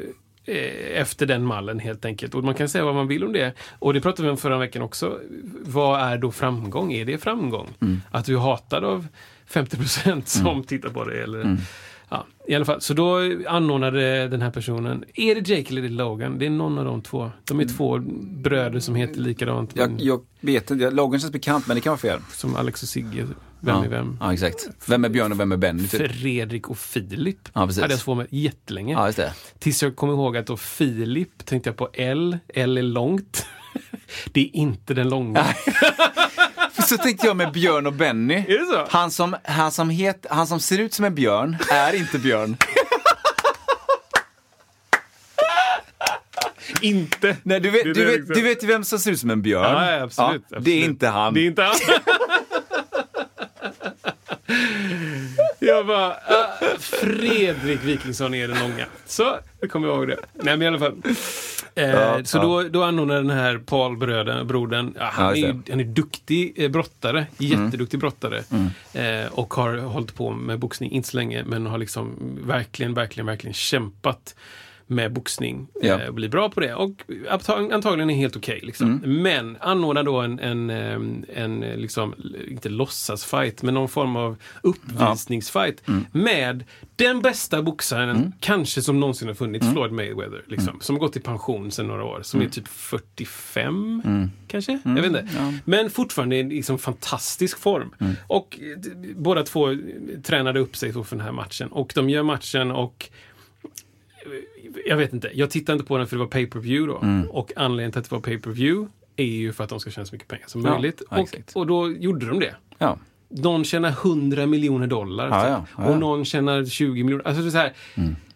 efter den mallen helt enkelt. Och man kan säga vad man vill om det. Och det pratade vi om förra veckan också. Vad är då framgång? Är det framgång? Mm. Att du är hatad av 50 procent som tittar på det? Eller, Ja, i alla fall. Så då anordnade den här personen, är det Jake eller det Logan? Det är någon av de två. De är två bröder som heter likadant. Jag, men jag vet inte, Logan känns bekant men det kan vara fel. Som Alex och Sigge. Vem ja. är vem? Ja exakt. Vem är Björn och vem är Benny? Typ. Fredrik och Filip. Ja, precis. hade jag svårt med jättelänge. Ja just det. Tills jag kom ihåg att då Filip tänkte jag på L. L är långt. Det är inte den långa. Så tänkte jag med Björn och Benny. Han som, han, som het, han som ser ut som en björn är inte Björn. Inte. Nej, du vet, du, vet, liksom. du vet vem som ser ut som en björn? Ja, absolut, Ja. Det är inte han. Det är inte han. jag bara, ah, Fredrik Wikingsson är den långa. Så, nu kommer jag ihåg det. Nej men i alla fall. Eh, Ja, så ja. då, då anordnade den här Paul bröden, brodern, ja, han, är, han är duktig eh, brottare, Mm. jätteduktig brottare. Eh, och har hållit på med boxning, inte så länge, men har liksom verkligen, verkligen, verkligen kämpat med boxning. Ja. Eh, och blir bra på det. Och antag- antagligen är helt okej. liksom. Mm. Men anordnar då en, en, ehm, en, eh, liksom, inte låtsasfight, men någon form av uppvisningsfight Mm. med den bästa boxaren, kanske som någonsin har funnits, Mm. Floyd Mayweather. Liksom, Som har gått i pension sedan några år. Som är typ 45, kanske? Jag vet inte. Mm. Ja. Men fortfarande i liksom, fantastisk form. Och eh, båda två eh, tränade upp sig för den här matchen. Och de gör matchen och jag vet inte, jag tittade inte på den för det var pay-per-view då. Mm. Och anledningen till att det var pay-per-view är ju för att de ska tjäna så mycket pengar som Ja, möjligt. ja, och, och då gjorde de det. Ja. Någon tjänar 100 miljoner dollar. Ja. Och någon tjänar 20 miljoner. Alltså det är, så här,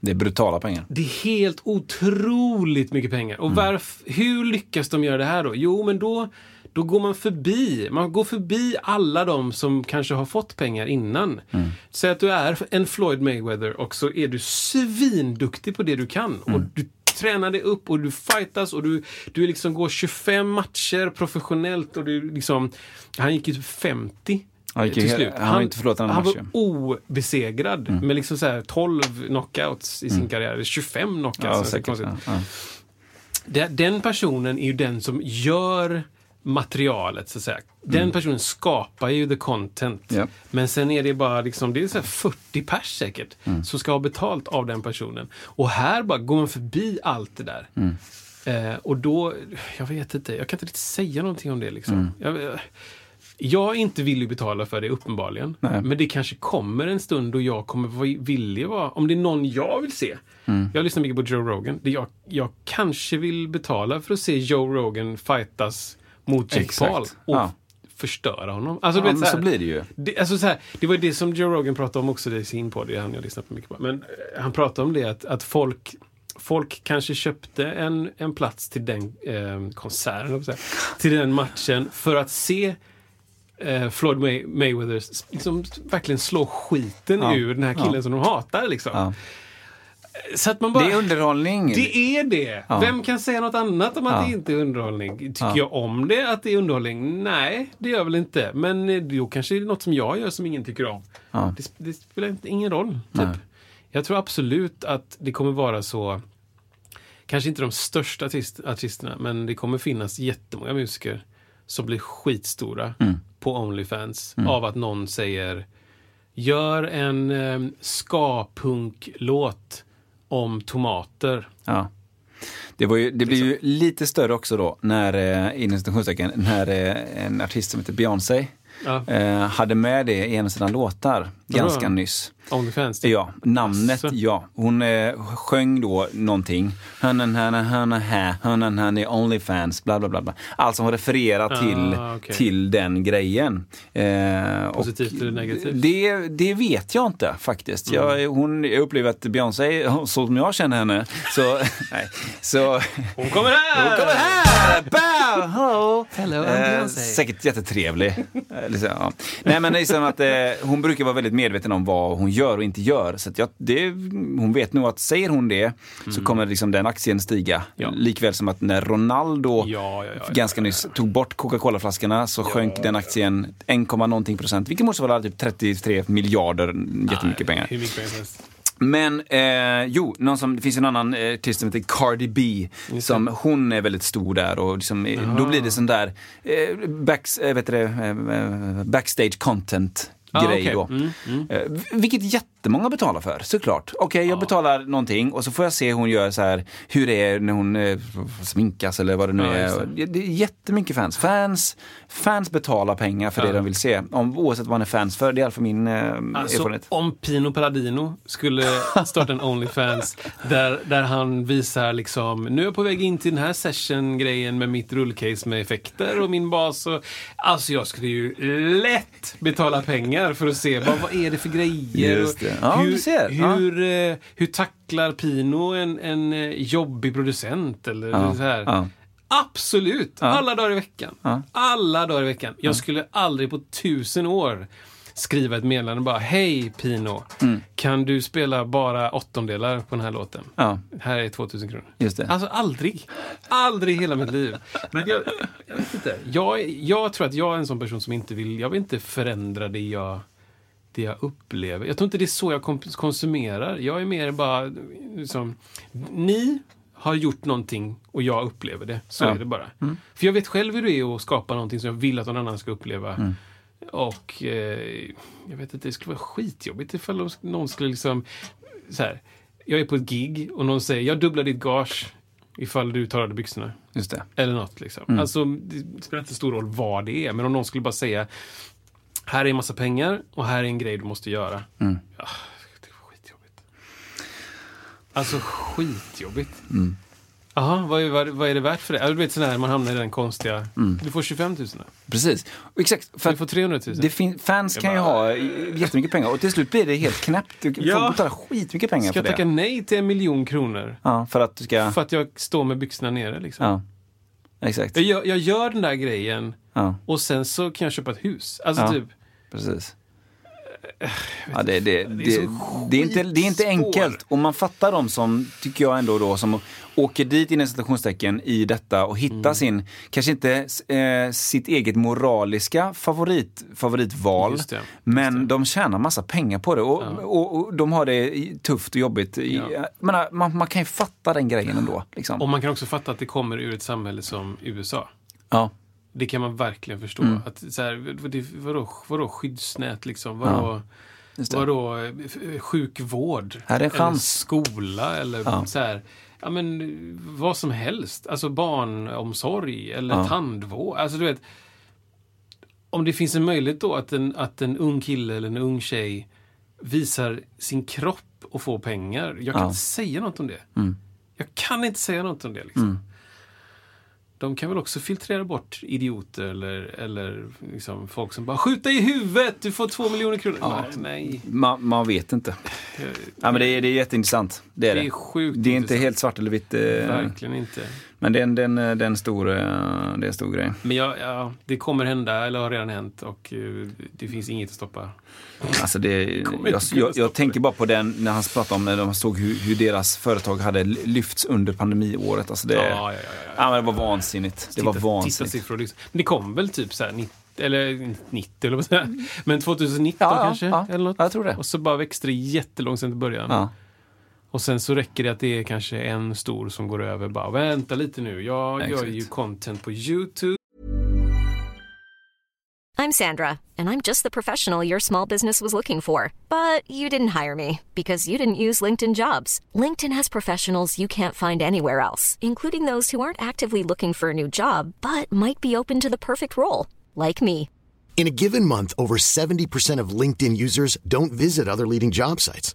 Det är brutala pengar. det är helt otroligt mycket pengar. Mm. Och varf, hur lyckas de göra det här då? Jo, men då, då går man förbi. Man går förbi alla de som kanske har fått pengar innan. Mm. Säg att du är en Floyd Mayweather och så är du svinduktig på det du kan. Mm. Och du tränar dig upp och du fightas och du, du liksom går 25 matcher professionellt och du liksom... Han gick ju typ 50 Han gick till slut. han har inte han var obesegrad med liksom så här 12 knockouts i sin karriär. Eller 25 knockouts. Ja, alltså, säkert. Ja, ja. Den personen är ju den som gör materialet, så att säga. Den personen skapar ju the content. Ja. Men sen är det bara liksom, det är så här 40 pers säkert, som ska ha betalt av den personen. Och här bara går man förbi allt det där. Eh, och då, jag vet inte, jag kan inte riktigt säga någonting om det liksom. Jag, jag är inte villig betala för det uppenbarligen. Nej. Men det kanske kommer en stund då jag kommer vara villig vara, om det är någon jag vill se. Jag lyssnar mycket på Joe Rogan. Det jag, jag kanske vill betala för att se Joe Rogan fightas mot Jake Exakt. Paul. Och Ja. förstöra honom. Alltså, Ja, vet, men så, så här, blir det ju. det, alltså, så här, det var det som Joe Rogan pratade om också i sin podd, det är han jag lyssnar på mycket på. Men eh, han pratade om det att, att folk Folk kanske köpte en, en plats till den eh, konserten, till den matchen för att se eh, Floyd May Mayweather liksom, verkligen slå skiten Ja. ur den här killen Ja. som de hatar. Liksom. Ja. Så att man bara, Det är underhållning. det är det! Ja. Vem kan säga något annat om att Ja. det inte är underhållning? Tycker Ja. jag om det, att det är underhållning? Nej, det gör jag väl inte. Men eh, då kanske det är något som jag gör som ingen tycker om. Det, det spelar inte- ingen roll. Typ. Nej. Jag tror absolut att det kommer vara så Kanske inte de största artist, artisterna, men det kommer finnas jättemånga musiker som blir skitstora Mm. på Onlyfans av att någon säger Gör en eh, ska-punk-låt om tomater. Ja. Det, var ju, det blir ju lite större också då, när, eh, inom när eh, en artist som heter Beyoncé Ja, eh, hade med det i en av sina låtar ganska nyss. Onlyfans. Ja, namnet, Asså. ja. Hon eh, sjöng då någonting. Hörnan, är Onlyfans, bla bla bla. bla. Alltså hon refererar Ah, till, okej. till den grejen. Eh, och Positivt eller negativt? Det, det vet jag inte faktiskt. Jag, Mm. hon, jag upplever att Beyoncé, så som jag känner henne, så... nej, så Hon kommer här! hon kommer här! Bow! Ho! Hello, I'm Eh, Beyoncé. säkert jättetrevlig. Eh, liksom, ja. Nej men liksom att eh, hon brukar vara väldigt medveten om vad hon gör och inte gör. Så jag, det, hon vet nog att säger hon det så kommer liksom den aktien stiga. Mm. Ja. Likväl som att när Ronaldo Ja, ja, ganska nyss tog bort Coca-Cola-flaskorna så sjönk den aktien 1, någonting procent. Vilket motsvarar typ 33 miljarder, jättemycket mycket pengar. Men eh, jo, någon som, det finns en annan eh, artist som heter Cardi B. Som, hon är väldigt stor där och liksom, eh, då blir det sån där eh, backs, du det, eh, backstage content Ah, grej okej. då. Mm, mm. Eh, vilket jättemånga betalar för, såklart. Okej, jag betalar någonting och så får jag se hur hon gör så här, hur det är när hon eh, sminkas eller vad det nu Ja, är. det. Är jättemycket fans. Fans, fans betalar pengar för Ja. det de vill se. Om, oavsett vad man är fans för, det är i alla fall min eh, Alltså, erfarenhet. om Pino Palladino skulle starta en Onlyfans där, där han visar liksom, nu är jag på väg in till den här session-grejen med mitt rullcase med effekter och min bas. Och, alltså jag skulle ju lätt betala pengar för att se vad, vad är det för grejer. Det. Ja, hur, du ser. Ja. hur, eh, hur tacklar Pino en, en eh, jobbig producent? Eller Ja, så här. ja. Absolut! Alla dagar i veckan. Ja. Alla dagar i veckan. Jag skulle aldrig på tusen år skriva ett meddelande bara Hej Pino, Mm. kan du spela bara åttondelar på den här låten? Ja, Här är 2000 kronor. just det. Alltså aldrig. Aldrig i hela mitt liv. Men jag, jag vet inte. Jag, jag tror att jag är en sån person som inte vill, jag vill inte förändra det jag, det jag upplever. Jag tror inte det är så jag konsumerar. Jag är mer bara, liksom, ni har gjort någonting och jag upplever det. Så Ja. är det bara. För jag vet själv hur det är att skapa någonting som jag vill att någon annan ska uppleva. Och eh, jag vet inte, det skulle vara skitjobbigt ifall någon skulle liksom... Så här, jag är på ett gig och någon säger jag dubblar ditt gage ifall du tar av dig byxorna. Just det. Eller något liksom. Alltså, det spelar inte stor roll vad det är, men om någon skulle bara säga här är en massa pengar och här är en grej du måste göra. Mm. Ja, det är skitjobbigt. Alltså skitjobbigt. Mm. Jaha, vad, är- vad, vad är det värt för det? Du vet sån här, man hamnar i den konstiga... Mm. Du får 25 000. Precis. Exakt. För Du får 300 000. det fin- fans kan ju ha jättemycket pengar och till slut blir det helt knäppt. Du Ja. får betala skitmycket pengar Ska för jag tacka det. nej till en miljon kronor? Ja, för att du ska... För att jag står med byxorna nere liksom. Ja. Exakt. Jag, gör, jag gör den där grejen Ja, och sen så kan jag köpa ett hus. Alltså Ja. typ... precis. Ja, det, det, det, det är inte, det är inte enkelt. Och man fattar dem som, tycker jag ändå då, som åker dit inom citationstecken i detta och hittar Mm. sin, kanske inte eh, sitt eget moraliska favorit, favoritval. Just det. Men de tjänar massa pengar på det och, Ja. och, och de har det tufft och jobbigt. Ja. menar, man, man kan ju fatta den grejen ändå. Liksom. Och man kan också fatta att det kommer ur ett samhälle som USA. Ja, Det kan man verkligen förstå. Mm. Att, så här, det- vadå, vadå skyddsnät liksom? Vadå, det. vadå eh, sjukvård? Här är en chans. skola eller Ja. så här. Ja men vad som helst. Alltså barnomsorg eller Ja. tandvård. Alltså du vet. Om det finns en möjlighet då att en, att en ung kille eller en ung tjej visar sin kropp och får pengar. Jag kan Ja. inte säga något om det. Mm. Jag kan inte säga något om det. Liksom. De kan väl också filtrera bort idioter eller, eller liksom folk som bara skjuta i huvudet, du får två miljoner kronor. Ja. Nej. Man, man vet inte. Ja, men det, är, det är jätteintressant. Det är Det det. är sjukt det är inte helt svart eller vitt. eh, Verkligen inte. Men det är en, det är en, det är en, stor, eh, det är en stor grej. Men ja, ja, det kommer hända, eller har redan hänt och eh, det finns inget att stoppa. Alltså det, jag, jag, jag tänker bara på den när han pratade om när de såg hur, hur deras företag hade lyfts under pandemiåret. Alltså det, Ja, ja, ja, ja, ja. det var vansinnigt. Det var Titta- vansinnigt. Tittarsiffror liksom. Men det kom väl typ så här 90, eller 90 eller vad säga. Men 2019 Ja, ja, kanske? ja. eller något. Jag tror det. Och så bara växte det jättelångsamt i början. Och sen så räcker det att det är kanske en stor som går över. Bara vänta lite nu, jag Exakt. gör ju content på YouTube. I'm Sandra, and I'm just the professional your small business was looking for. But you didn't hire me because you didn't use LinkedIn jobs. LinkedIn has professionals you can't find anywhere else, including those who aren't actively looking for a new job but might be open to the perfect role, like me. In a given month, over 70% of LinkedIn users don't visit other leading job sites.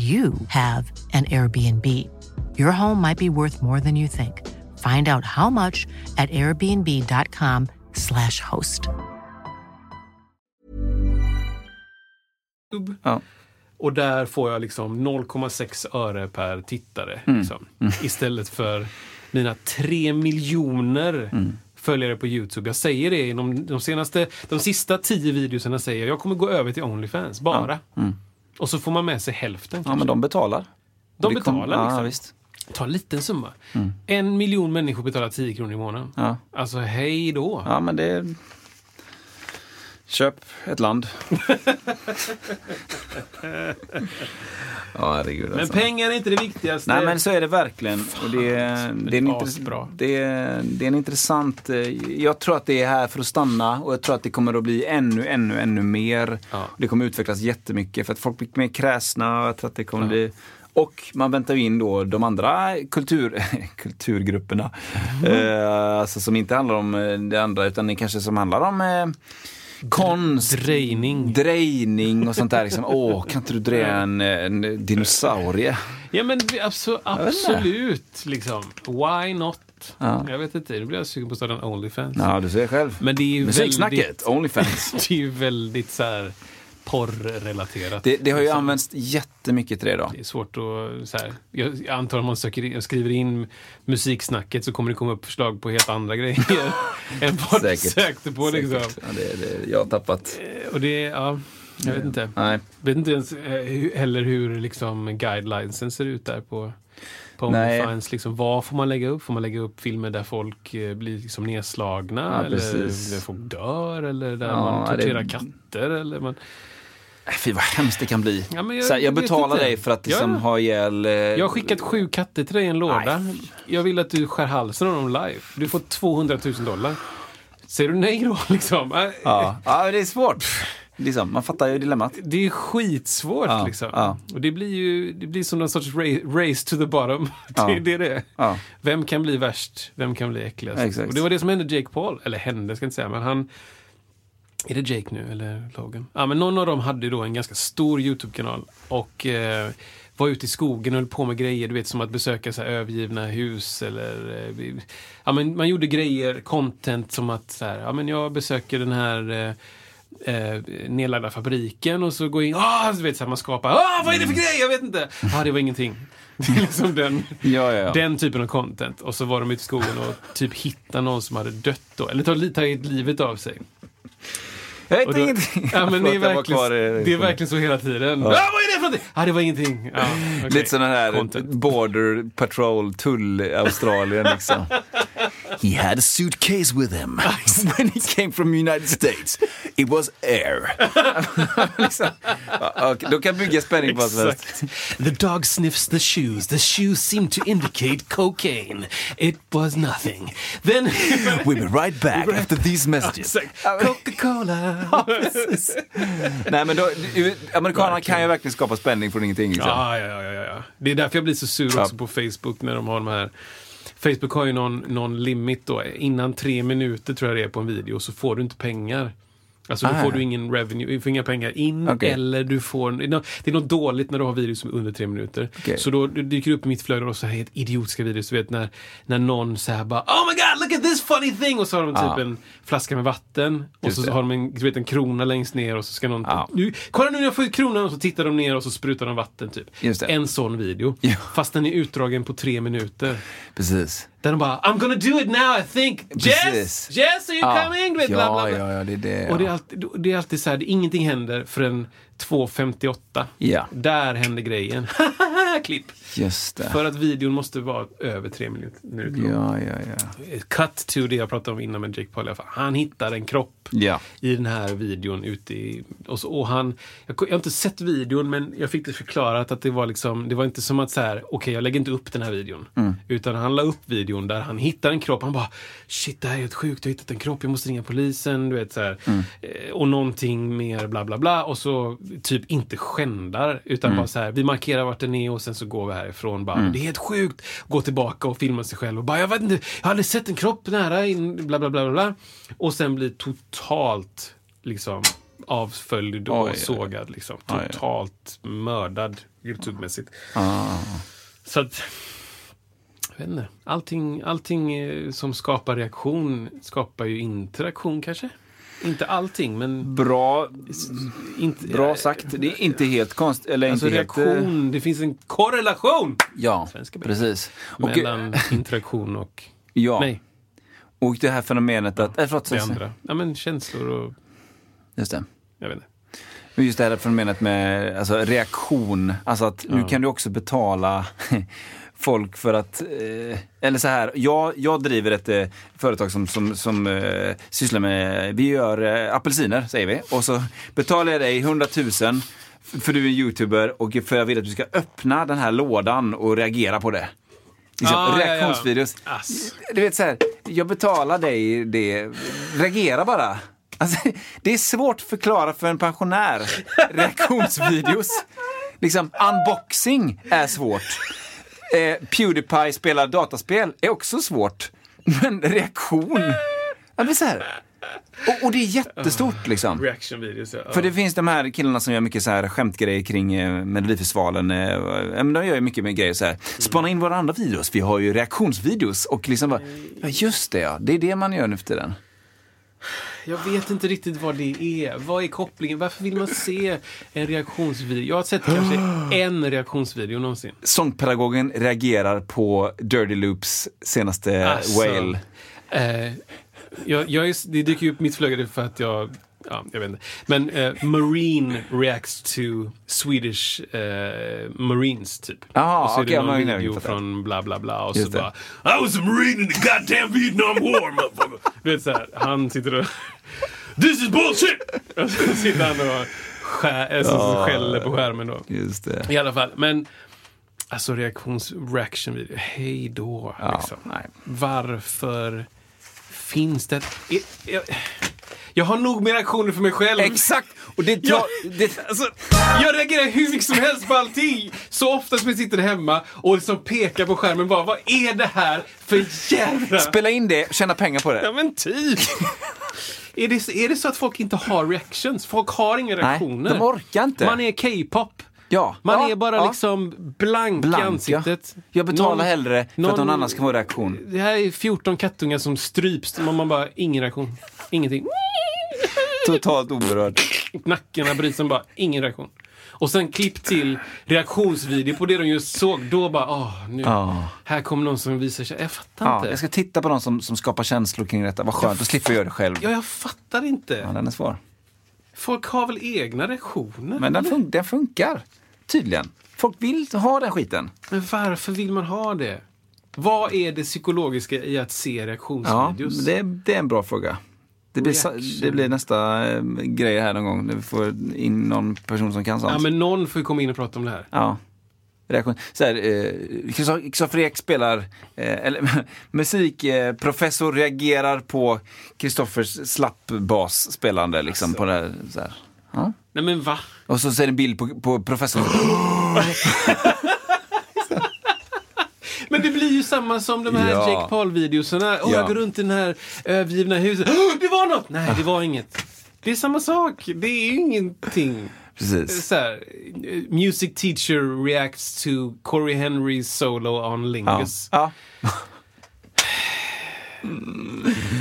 you have an Airbnb. Your home might be worth more than you think. Find out how much at airbnb.com/slash host. Ja. Och där får jag liksom 0,6 öre per tittare. Mm. Liksom. Istället för mina 3 miljoner Mm. följare på YouTube. Jag säger det inom de senaste, de sista 10 videorna säger jag jag kommer gå över till Onlyfans, bara. Och så får man med sig hälften ja, kanske. men de betalar. De kom- betalar Ja, liksom. visst. Ta en liten summa. En miljon människor betalar 10 kronor i månaden. Ja. Alltså hej då. Ja, men det... Köp ett land. ja, herregud Men alltså. pengar är inte det viktigaste. Nej, men så är det verkligen. Och det, är- det, är en intress- det, är- det är en intressant... eh, Jag tror att det är här för att stanna och jag tror att det kommer att bli ännu, ännu, ännu mer. Ja. Det kommer utvecklas jättemycket för att folk blir mer kräsna och jag tror att det kommer Ja. bli... Och man väntar ju in då de andra kultur, kulturgrupperna. Eh, alltså som inte handlar om eh, det andra utan det kanske som handlar om eh, konst, Drejning. drejning och sånt där. Liksom. Åh, kan inte du dreja en, en dinosaurie? Ja men vi- abso- vet inte. absolut, liksom. Why not? Ja. Jag vet inte, nu blir jag sugen på att starta en Onlyfans. Ja, du ser själv. Men det är ju Musiksnacket, väldigt, Onlyfans. det är ju väldigt så här porrrelaterat. Det, det har ju Liksom. använts jättemycket till det idag. Det är svårt att... Så här, jag, jag antar om man söker in, skriver in musiksnacket så kommer det komma upp förslag på helt andra grejer än vad du sökte på. Liksom. Säkert. Ja, det, det, jag har tappat. Eh, Och det, ja, jag vet inte. Nej. vet inte ens eh, heller hur liksom guidelinesen ser ut där på, på. Onlyfans. Liksom, vad får man lägga upp? Får man lägga upp filmer där folk eh, blir liksom nedslagna? Ja, eller precis. där folk dör? Eller där Ja, man torterar det- katter? Eller man, Fy vad hemskt det kan bli. Ja, jag här, jag betalar dig för att Ja. liksom, ha ihjäl... Eh, jag har skickat sju katter till dig i en låda. Nej. Jag vill att du skär halsen av dem live. Du får 200 000 dollar. Säger du nej då? Liksom? Äh, Ja. ja, det är svårt. Liksom, man fattar ju dilemmat. Det är skitsvårt Ja, liksom. ja. Och det blir ju det blir som någon sorts ra- race to the bottom. det Ja. är det det är. Ja. Vem kan bli värst? Vem kan bli äckligast? Exakt. Och det var det som hände Jake Paul. Eller hände, ska jag inte säga. Men han... Är det Jake nu eller Logan? Ja, men någon av dem hade då en ganska stor YouTube-kanal. Och eh, var ute i skogen och höll på med grejer. Du vet som att besöka så här, övergivna hus eller... Eh, ja, men man gjorde grejer, content som att så här, ja, men jag besöker den här... Eh, eh, nedlagda fabriken och så går in, ah, du vet så här, man skapar, ah, vad är det för grej? Jag vet inte. Ah, det var ingenting. Det är liksom den, Ja, ja, ja. den typen av content. Och så var de ute i skogen och typ hittade någon som hade dött då. Eller tagit livet av sig. Jag vet då- ingenting. Ja, men det är, verkligen, det är verkligen så hela tiden. Ah, vad är det för någonting? Ah, det var ingenting. Ja, okej. Lite sån här Content. border patrol, tull Australien liksom. He had a suitcase with him when he came from United States. It was air. liksom, ja, okej, då kan bygga spänning på. Exakt. The dog sniffs the shoes. The shoes seem to indicate cocaine. It was nothing. Then... We'll be right back after these messages. Coca-Cola. Nej, men då, amerikanerna kan ju verkligen skapa spänning från ingenting. Liksom. Ja, ja, ja, ja, ja. Det är därför jag blir så sur Ja. också på Facebook när de har de här Facebook har ju någon, någon limit då. Innan tre minuter tror jag det är på en video så får du inte pengar. Alltså då Ah. får du ingen revenue, du får inga pengar in Okej. eller du får... Det är något dåligt när du har videos som är under tre minuter. Okej. Så då dyker det upp i mitt flöde och så här helt idiotiska videos. Du vet när, när någon säger bara Oh my god, look at this funny thing! Och så har de typ Ja. en flaska med vatten. Och så det. har de en, du vet, en krona längst ner och så ska någon... Ja. Nu, kolla nu när jag får ut kronan! Och så tittar de ner och så sprutar de vatten typ. En sån video. Ja. Fast den är utdragen på tre minuter. Precis. Där de bara I'm gonna do it now I think. Jess! Precis. Jess are you Ja. coming? Vet, Ja, bla, bla, bla. ja, ja, det är det, Och det är ja. alltid, det är alltid så här, ingenting händer förrän 2.58. Ja. Där händer grejen. Klipp. Just det. För att videon måste vara över tre minuter lång. Ja, ja, ja. Cut to det jag pratade om innan med Jake Paul. Han hittar en kropp Ja. i den här videon ute i... Och, så, och han, jag, jag har inte sett videon men jag fick det förklarat att det var liksom, det var inte som att så här, okej jag lägger inte upp den här videon. Mm. Utan han la upp videon där han hittar en kropp. Han bara, shit det här är helt sjukt, jag har hittat en kropp, jag måste ringa polisen. Du vet så. Mm. Eh, Och någonting mer bla bla bla. Och så typ inte skändar utan Mm. bara så här, vi markerar vart den är och sen så går vi härifrån. Bara, Mm. Det är helt sjukt. Gå tillbaka och filma sig själv och bara, jag vet inte, jag har aldrig sett en kropp nära in, bla bla bla bla. Och sen blir totalt liksom avföljd och Oj, sågad. Liksom. Oj, oj. Totalt mördad Youtube-mässigt. Ah. Så att, jag vet inte. Allting, allting eh, som skapar reaktion skapar ju interaktion kanske. Inte allting, men Bra, inte, bra sagt. Det är inte helt konstigt. Eller Alltså inte helt, eh, reaktion, det finns en korrelation Ja, precis. Och, eh, mellan interaktion och, ja, nej, och det här fenomenet att... Äh, förlåt, det andra. Ja, men känslor och, Just det. jag vet inte. Men just det här fenomenet med alltså, reaktion. Alltså att nu kan du också betala folk för att... Eh, eller så här, jag, jag driver ett eh, företag som, som, som eh, sysslar med... Vi gör eh, apelsiner, säger vi. Och så betalar jag dig 100 000 f- för du är en youtuber och för jag vill att du ska öppna den här lådan och reagera på det. Liksom, Ah, ja, ja. reaktionsvideos. Ass. Du vet så här, jag betalar dig det, reagera bara. Alltså, det är svårt att förklara för en pensionär. Reaktionsvideos. Liksom, unboxing är svårt. Eh, Pewdiepie spelar dataspel är också svårt. Men reaktion, ja, det är så här. Och, och det är jättestort liksom. Reaction videos, ja. För det finns de här killarna som gör mycket så här skämtgrejer kring eh, Melodifestivalen. Eh, eh, men de gör ju mycket med grejer så här. Spana in våra andra videos, vi har ju reaktionsvideos. Och liksom bara, ja just det ja, det är det man gör nu för tiden. Jag vet inte riktigt vad det är. Vad är kopplingen? Varför vill man se en reaktionsvideo? Jag har sett kanske en reaktionsvideo någonsin. Sångpedagogen reagerar på Dirty Loops senaste Alltså, Whale. Eh, jag, jag är, det dyker ju upp mitt flöde för att jag Ja, jag vet inte. Men eh, Marine reacts to Swedish eh, Marines, typ. Jaha, och så är okej, det någon jag video från bla bla bla och Just så det. bara I was a Marine in the goddamn Vietnam War, motherfucker. Du vet såhär, han sitter och This is bullshit! Och så sitter han och skär, alltså, Ja. skäller på skärmen då. Just det. I alla fall, men alltså reaktions reaction video, hej då. Ja, liksom. Varför finns det... Jag, jag, jag har nog med reaktioner för mig själv. Exakt! Och det, Jag, det, alltså, jag reagerar hur mycket som helst på allting. Så ofta som jag sitter hemma och liksom pekar på skärmen bara, vad är det här för jävla... spela in det, tjäna pengar på Ja det. men typ. är, det, är det så att folk inte har reactions? Folk har inga Nej, reaktioner. de orkar inte. Man är K-pop. Ja. Man Ja, är bara ja. liksom blank, Blank, i ansiktet. ja. Jag betalar Någon- hellre för att någon annan ska få reaktion. Det här är 14 kattungar som stryps. Man, man bara, ingen reaktion. Ingenting. Totalt oberörd. Nackarna bryts, sen bara, ingen reaktion. Och sen klipp till reaktionsvideo på det de just såg. Då bara, åh, nu. Ja. Här kommer någon som visar sig. Jag fattar Ja, inte. jag ska titta på någon som, som skapar känslor kring detta. Vad skönt, då slipper jag göra det själv. Ja, jag fattar inte. Ja, den är svår. Folk har väl egna reaktioner? Men den, fun- den funkar. Tydligen. Folk vill ha den skiten. Men varför vill man ha det? Vad är det psykologiska i att se Ja, reaktionsvideos? det, det är en bra fråga. Det blir, det blir nästa eh, grej här någon gång när vi får in någon person som kan sånt. Ja, men någon får ju komma in och prata om det här. Ja. Reaktion. Så här, eh, Ek spelar, eh, eller musikprofessor reagerar på Kristoffers slappbas spelande liksom på det här. Så här. Ja. Nej men va? Och så ser det en bild på, på professorn. Men det blir ju samma som de här Ja. Jake Paul-videoserna. Åh, Ja. jag går runt i den här övergivna huset. Åh, det var något! Nej, det var inget. Det är samma sak. Det är ingenting. Precis. Så här, music teacher reacts to Corey Henrys solo on Ja. Lingus. Ja.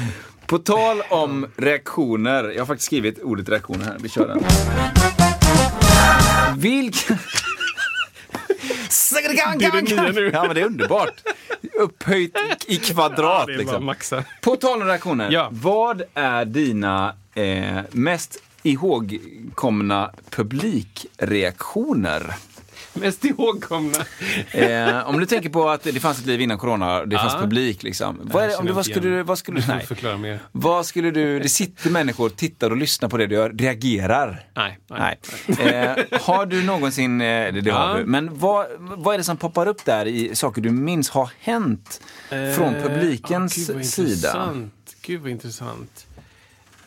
På tal om reaktioner. Jag har faktiskt skrivit ordet reaktioner här. Vi kör den. Vilken... Det är det nya nu. Ja, men det är underbart. Upphöjt i kvadrat. bara liksom. På tal om reaktioner. Ja. Vad är dina eh, mest ihågkomna publikreaktioner? Mest ihågkomna. Eh, om du tänker på att det fanns ett liv innan corona, det fanns Ja. publik liksom. Vad, det- om du, vad skulle du, vad skulle Du nej. förklara mer. Vad skulle du, det sitter människor, tittar och lyssnar på det du gör, reagerar. Nej. nej. Nej. Eh, har du någonsin, eh, det, det har du, men vad, vad är det som poppar upp där i saker du minns har hänt från Eh, publikens ah, gud sida? Gud vad intressant.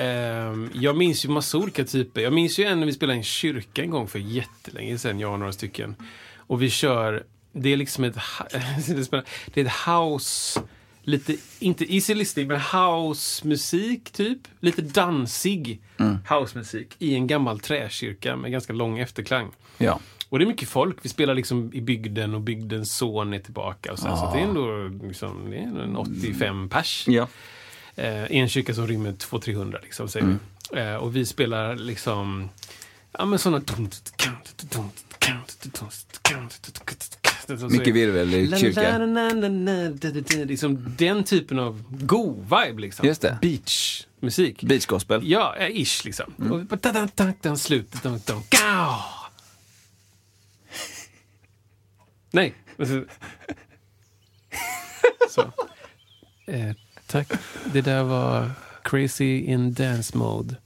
Ehm, jag minns ju massa olika typer. Jag minns ju en när vi spelade i en kyrka en gång för jättelänge sedan, jag och några stycken. Och vi kör, det är liksom ett, det är ett house, lite, inte easy listening, men housemusik typ. Lite dansig housemusik i en gammal träkyrka med ganska lång efterklang. Ja. Och det är mycket folk. Vi spelar liksom i bygden och bygdens son är tillbaka. Och sen, Så att det är ändå liksom, det är en 85 pers. Ja. Eh, en kyrka som rymmer 200-300 liksom, säger vi. Eh, och vi spelar liksom, ja men sådana... Mycket virvel i kyrka. Liksom den typen av go vibe liksom. Just det. Beach-musik. Beach gospel. Ja, eh, ish liksom. Mm. Och slutet. Nej. alltså- Så. Tack. Det där var Crazy in Dance Mode.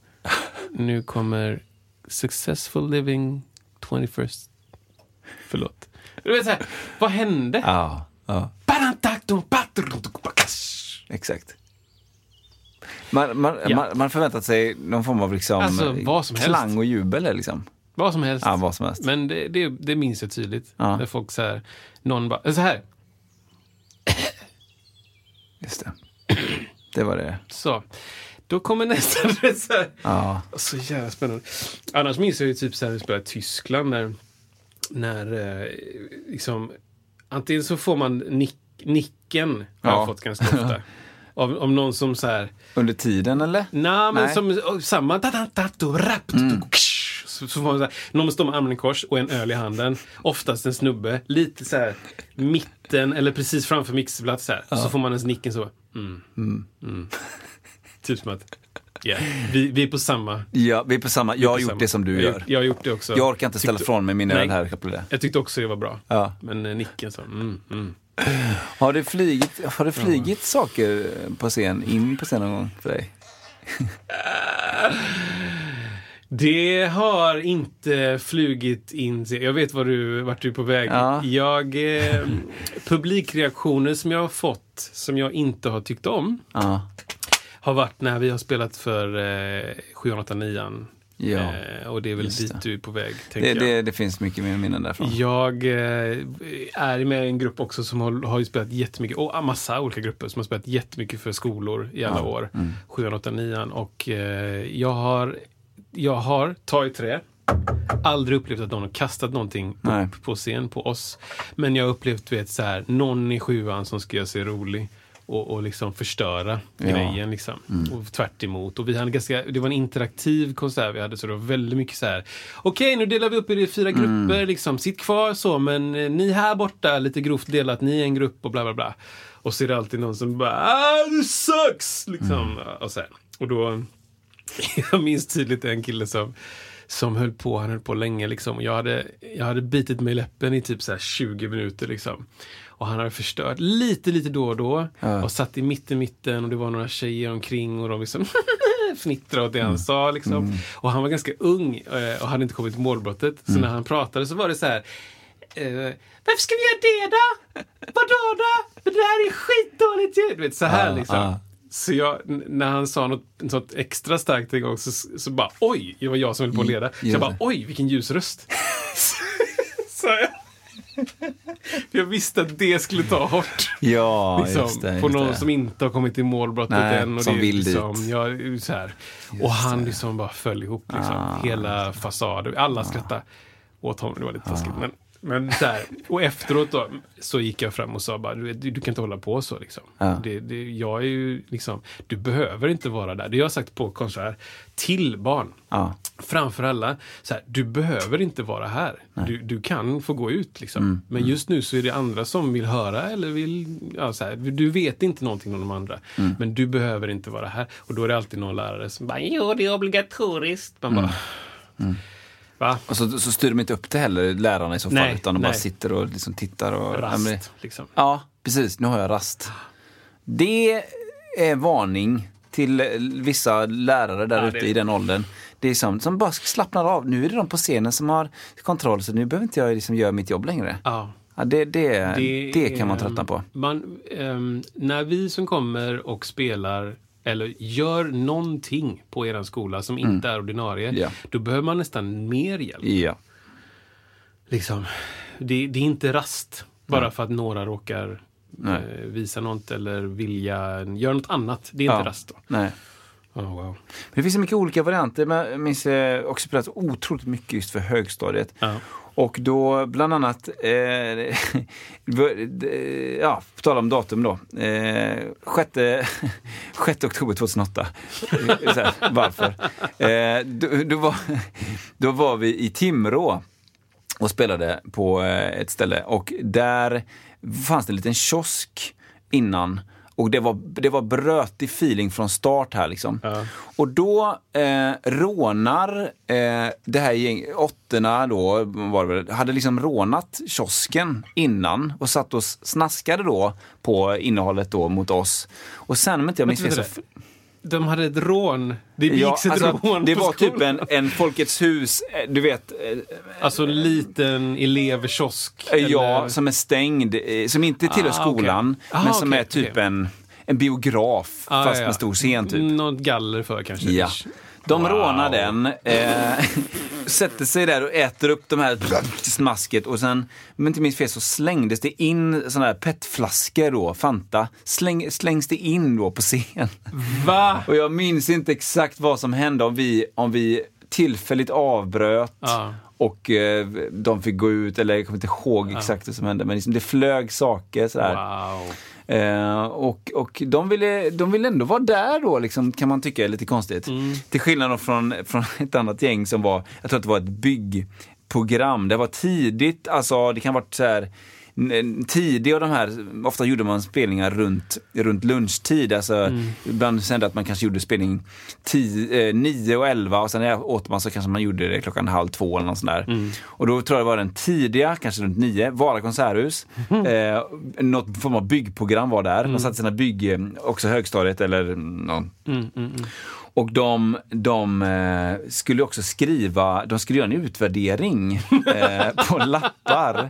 Nu kommer Successful Living 21st. Förlåt. Du vet så här, vad hände? Ja. ja. Exakt. Man, man, Ja. man, man förväntat sig någon form av liksom, Alltså, vad som helst. klang och jubel. Liksom. Vad som helst. Ja, vad som helst. Men det, det, det minns jag tydligt. Ja. När folk så här, någon bara, så här, Just det. Det var det. så. Då kommer nästa. här. Ja. så jävla spännande. Annars minns jag ju typ så här, när vi spelade i Tyskland när, när eh, liksom, antingen så får man nick, nicken, har Ja. jag fått ganska ofta. Av, av någon som så här, Under tiden eller? Nej, men Nej. som och samma... Da, da, da, do, rap, do, do. Så, så får man så här, någon står med armen i kors och en öl i handen. Oftast en snubbe. Lite så här mitten eller precis framför mixerplats så här. Så får man ens nicken så. Mm. Mm. typ som att... Yeah, vi, vi är på samma... Ja, vi är på samma. Jag har gjort samma- det som du jag, gör. gjort- Jag har gjort det också. Jag orkar inte ställa ifrån mig min öl här. Jag tyckte också det var bra. Ja. Men eh, nicken så. Mm, mm. Har det flygit, har det flygit saker på scen, in på scen någon gång för dig? Det har inte flugit in. Jag vet var du, vart du är på väg. Ja. Jag, eh, publikreaktioner som jag har fått, som jag inte har tyckt om, Ja. har varit när vi har spelat för eh, 789 Ja. eh, Och det är väl dit det. du är på väg, Det, jag. det, det finns mycket mer minnen därifrån. Jag eh, är med i en grupp också som har, har ju spelat jättemycket, och massa olika grupper som har spelat jättemycket för skolor i alla år. Mm. 789 och eh, jag har, jag har, ta i trä, aldrig upplevt att någon har kastat någonting Nej. upp på scen på oss. Men jag har upplevt, vet, så här, någon i sjuan som ska göra sig rolig och, och liksom förstöra Ja. Mm. grejen. Liksom. Och tvärt emot. Och vi hade ganska, det var en interaktiv konsert vi hade, så det var väldigt mycket så här. Okej, nu delar vi upp er i fyra Mm. grupper, liksom. sitt kvar så, men eh, ni här borta, lite grovt delat, ni är en grupp och bla bla bla. Och så är det alltid någon som bara ah, du sucks! Liksom. Mm. Och, så här. och då, jag minns tydligt en kille som som höll på, han höll på länge liksom. Jag hade, jag hade bitit mig i läppen i typ så här 20 minuter liksom. Och han hade förstört lite, lite då och då. Och satt i mitten, mitten och det var några tjejer omkring och de liksom fnittrade åt det han sa liksom. Och han var ganska ung eh, och hade inte kommit till målbrottet. Så när han pratade så var det så här eh, varför ska vi göra det då? Vadå då? Det här är skitdåligt ju! Du vet, så här liksom. ja. Så jag, när han sa något, något extra starkt en gång så, så bara oj, det var jag som höll på att leda. Så jag bara oj, vilken ljus röst. Sa jag. För jag visste att det skulle ta hårt. Ja, Liksom, just det. på just någon det. som inte har kommit till målbrottet Nej, än. Och som det vill liksom, dit. Ja, så här. Och han liksom bara föll ihop. Liksom. Ah. Hela fasaden. Alla skrattade åt honom. Det var lite taskigt. Men, men så här. Och efteråt då, så gick jag fram och sa bara, du, du, kan inte hålla på så. Liksom. Ja. Det, det, jag är ju liksom, du behöver inte vara där. Det har jag sagt på konsert till barn. Ja. Framför alla, så här, du behöver inte vara här. Du, du kan få gå ut. Liksom. Mm. Men just nu så är det andra som vill höra eller vill... Ja, så här, du vet inte någonting om de andra. Mm. Men du behöver inte vara här. Och då är det alltid någon lärare som bara, jo det är obligatoriskt. Man bara, Mm. Va? Och så, så styr de inte upp det heller, lärarna i så fall, Nej, utan de bara nej. sitter och liksom tittar. Och, Rast, Ja, men- liksom. Ja, precis. Nu har jag rast. Det är varning till vissa lärare där Ja, ute det- i den åldern. Det är som, som bara slappnar av. Nu är det de på scenen som har kontroll, så nu behöver inte jag liksom göra mitt jobb längre. Ja. Ja, det, det, det, kan man tröttna på. Man, ehm, när vi som kommer och spelar eller gör någonting på er skola som inte är ordinarie, Mm. Ja. då behöver man nästan mer hjälp. Ja. Liksom. Det, det är inte rast bara för att några råkar Nej. eh, visa något eller vilja göra något annat. Det är inte Ja. rast då. Nej. Oh, wow. Det finns så mycket olika varianter. Men jag minns eh, också spelat otroligt mycket just för högstadiet. Ja. Och då bland annat, eh, ja, på tal om datum då, eh, 6, 6 oktober 2008. Så här, varför? Eh, då, då, var, då var vi i Timrå och spelade på eh, ett ställe och där fanns det en liten kiosk innan. Och det var, det var brötig feeling från start här liksom. Och då eh, rånar eh, det här gänget, åttorna då, var det väl, hade liksom rånat kiosken innan och satt och snaskade då på innehållet då mot oss. Och sen om inte jag minns fel. De hade ett rån. Det begicks ett alltså, rån det på var typ skolan. en, en Folkets hus, eh, du vet, eh, Alltså en liten elevkiosk. Ja, eller- som är stängd, eh, som inte tillhör Ah, skolan, men Ah, som okej, är typ okej. en, en biograf, Ah, fast ja, ja. med stor scen typ. Något galler för kanske. Ja. De Wow. rånar den, eh, sätter sig där och äter upp de här smasket och sen, om jag inte minns fel, så slängdes det in såna här petflaskor då, Fanta, släng, slängs det in då på scen. Va? Och jag minns inte exakt vad som hände om vi, om vi tillfälligt avbröt Ja. och eh, de fick gå ut, eller jag kommer inte ihåg exakt vad som hände, men liksom, det flög saker sådär. Wow. Eh, och och de, ville, de ville ändå vara där då, liksom, kan man tycka är lite konstigt. Till skillnad från, från ett annat gäng som var, jag tror att det var ett byggprogram. Det var tidigt, alltså det kan ha varit så här tidig av de här, ofta gjorde man spelningar runt, runt lunchtid. Alltså, Ibland sände att man kanske gjorde spelning 10, eh, 9 och 11 och sen åt man så kanske man gjorde det klockan halv två eller något sånt där. Och då tror jag det var den tidiga, kanske runt 9, Vara konserthus. Eh, något form av byggprogram var där. De satte sina bygg, eh, också högstadiet eller någon och de, de eh, skulle också skriva, de skulle göra en utvärdering eh, på lappar.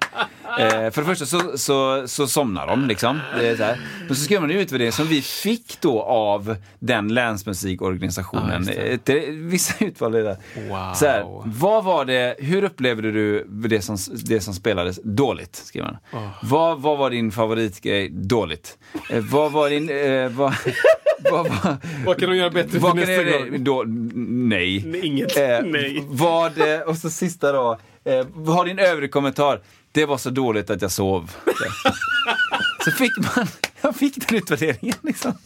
Eh, för det första så, så, så somnar de liksom. Det så här. Men så skrev man en utvärdering som vi fick då av den länsmusikorganisationen. Ja, just det. vissa utvalda där. Wow. Så här, vad var det, hur upplevde du det som, det som spelades? Dåligt, skrev man. Vad, vad var din favoritgrej? Dåligt. Eh, vad var din, eh, vad, vad, vad, Vad kan de göra bättre vad nästa gång? Då, nej. Inget. Eh, Nej. Vad, eh, och så sista då. Eh, har din övrig kommentar? Det var så dåligt att jag sov. så fick man, jag fick den utvärderingen liksom.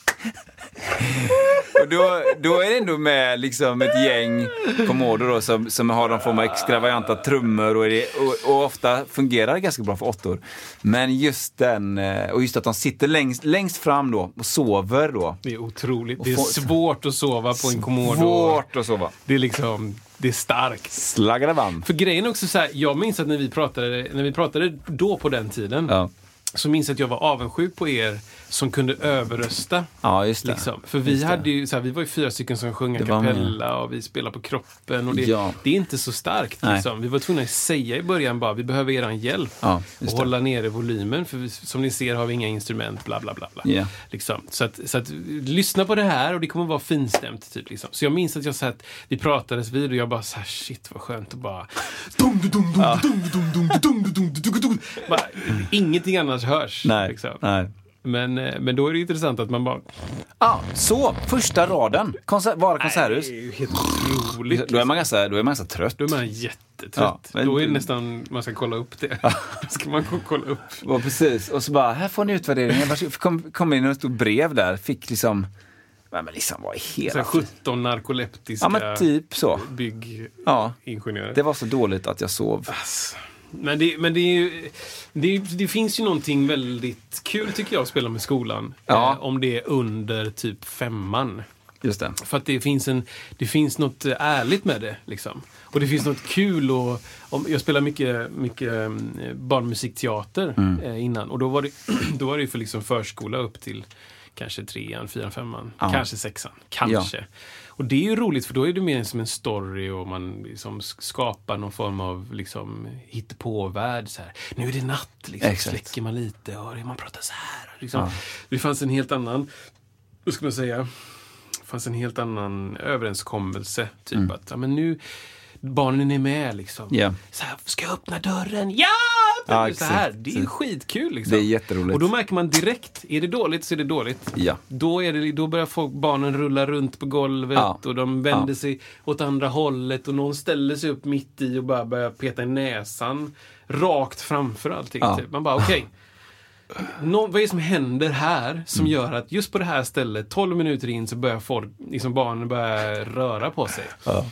Och då, då är det ändå med liksom ett gäng Komodo då, som, som har någon form av extravaganta trummor och, det, och, och, ofta fungerar det ganska bra för åttor. Men just den, eh, och just att de sitter längst, längst fram då och sover då. Det är otroligt. Det är svårt att sova på en Komodo. Svårt att sova. Det är liksom, det är starkt. Slaggade För grejen är också så här, jag minns att när vi pratade, när vi pratade då på den tiden, ja. Så minns jag att jag var avundsjuk på er som kunde överrösta. Ja, just det. Liksom. För vi, hade ju, så här, vi var ju fyra stycken som sjöng a cappella och vi spelade på kroppen. Och det, ja. det är inte så starkt. Liksom. Vi var tvungna att säga i början bara, vi behöver er hjälp. Ja, och hålla nere volymen. För vi, som ni ser har vi inga instrument, bla bla bla. bla. Yeah. Liksom. Så, att, så att, lyssna på det här och det kommer vara finstämt. Typ, liksom. Så jag minns att jag satt, vi pratades vid och jag bara så här, shit vad skönt att bara... Ingenting annat hörs. Nej, liksom. nej. Men, eh, men då är det intressant att man bara... Ja, ah, så första raden. Konser Vara konserthus. Nej, det är ju helt otroligt. Då är man ganska, då är man ganska trött. Då är man jättetrött. Ja, men... Då är det nästan, man ska kolla upp det. då ska man kolla upp. Ja, precis. Och så bara, här får ni utvärderingen. Kom, kom in ett stort brev där. Fick liksom... Men liksom vad i hela... 17 narkoleptiska ja, men typ så. byggingenjörer. Ja, det var så dåligt att jag sov. Ass. Men, det, men det, ju, det, det, finns ju någonting väldigt kul tycker jag att spela med skolan. Ja. Eh, om det är under typ femman. Just det. För att det finns, en, det finns något ärligt med det. Liksom. Och det finns något kul. Och, om, jag spelade mycket, mycket eh, barnmusikteater mm. eh, innan. Och då var det, då var det för liksom förskola upp till kanske trean, fyran, femman, ja. kanske sexan. Kanske. Ja. Och det är ju roligt för då är det mer som en story och man liksom skapar någon form av liksom hittepå-värld. Nu är det natt, liksom. släcker man lite och man pratar så här. Liksom. Ja. Det fanns en helt annan, vad ska man säga, det fanns en helt annan överenskommelse. Typ mm. att ja, men nu, barnen är med liksom. Yeah. Så här, ska jag öppna dörren? Ja! Ja, så här. Det är skitkul. Liksom. Det är jätteroligt. Och då märker man direkt, är det dåligt så är det dåligt. Ja. Då, är det, då börjar folk, barnen rulla runt på golvet ja. och de vänder ja. sig åt andra hållet och någon ställer sig upp mitt i och bara börjar peta i näsan. Rakt framför allting. Typ. Man bara, okej. Okay. Nå, vad är det som händer här som mm. gör att just på det här stället, 12 minuter in, så börjar folk, liksom barnen börja röra på sig. Ja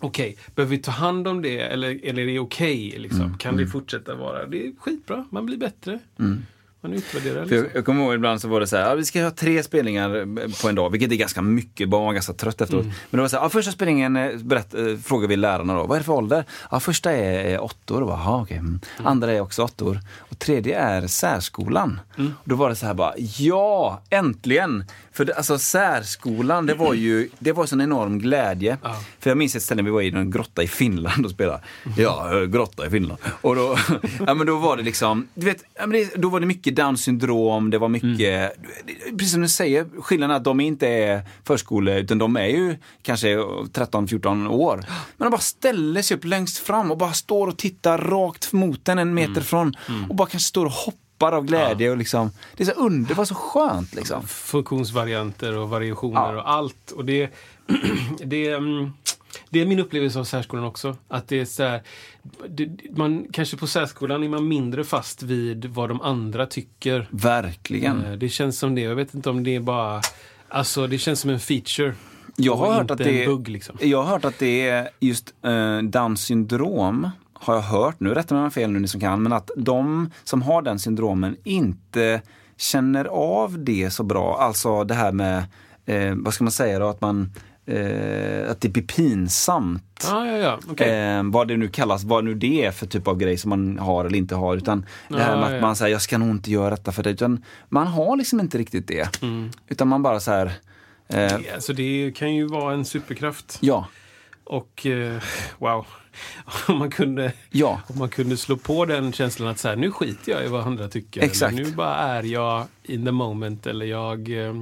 okej, okay, behöver vi ta hand om det eller, eller är det okej? Okay, liksom? mm, kan mm. det fortsätta vara? Det är skitbra, man blir bättre. Mm. Man utvärderar. Liksom. Jag, jag kommer ihåg ibland så var det så här, ja, vi ska ha tre spelningar på en dag, vilket är ganska mycket, barn var ganska trött efteråt. Mm. Men det var så här, ja, första spelningen eh, berätt, äh, frågar vi lärarna då, vad är det för ålder? Ja, första är, är åttor, och bara, okay. Mm. mm. andra är också åttor. Och tredje är särskolan. Och då var det så här bara, ja, äntligen! För det, alltså särskolan, det var ju det var en enorm glädje. Ja. För jag minns ett ställe vi var i en grotta i Finland och spelade. Ja, grotta i Finland. Och då, ja, men då var det liksom, du vet, då var det mycket down syndrom, det var mycket, mm. precis som du säger, skillnaden är att de inte är förskole, utan de är ju kanske 13-14 år. Men de bara ställer sig upp längst fram och bara står och tittar rakt mot en en meter mm. från och bara kanske står och hoppar hoppar av glädje. Ja. Och liksom, det är så underbart, så skönt. Liksom. Funktionsvarianter och variationer ja. och allt. Och det, det, mm, det är min upplevelse av särskolan också. Att det är så här, det, man, kanske på särskolan är man mindre fast vid vad de andra tycker. Verkligen. Eh, det känns som det. Jag vet inte om det är bara... Alltså, det känns som en feature. Jag har, hört att det, bugg, liksom. jag har hört att det är just uh, Downs syndrom har jag hört, nu rättar man fel nu ni som kan, men att de som har den syndromen inte känner av det så bra. Alltså det här med, eh, vad ska man säga då, att man eh, att det blir pinsamt. Ah, ja, ja. Okay. Eh, vad det nu kallas, vad nu det är för typ av grej som man har eller inte har. Utan det här ah, med att ja. man säger, jag ska nog inte göra detta för det. Utan man har liksom inte riktigt det. Mm. Utan man bara så här. Eh, det, alltså det kan ju vara en superkraft. Ja. Och eh, wow. om, man kunde, ja. om man kunde slå på den känslan att så här, nu skiter jag i vad andra tycker. Exakt. nu bara är jag in the moment eller jag eh,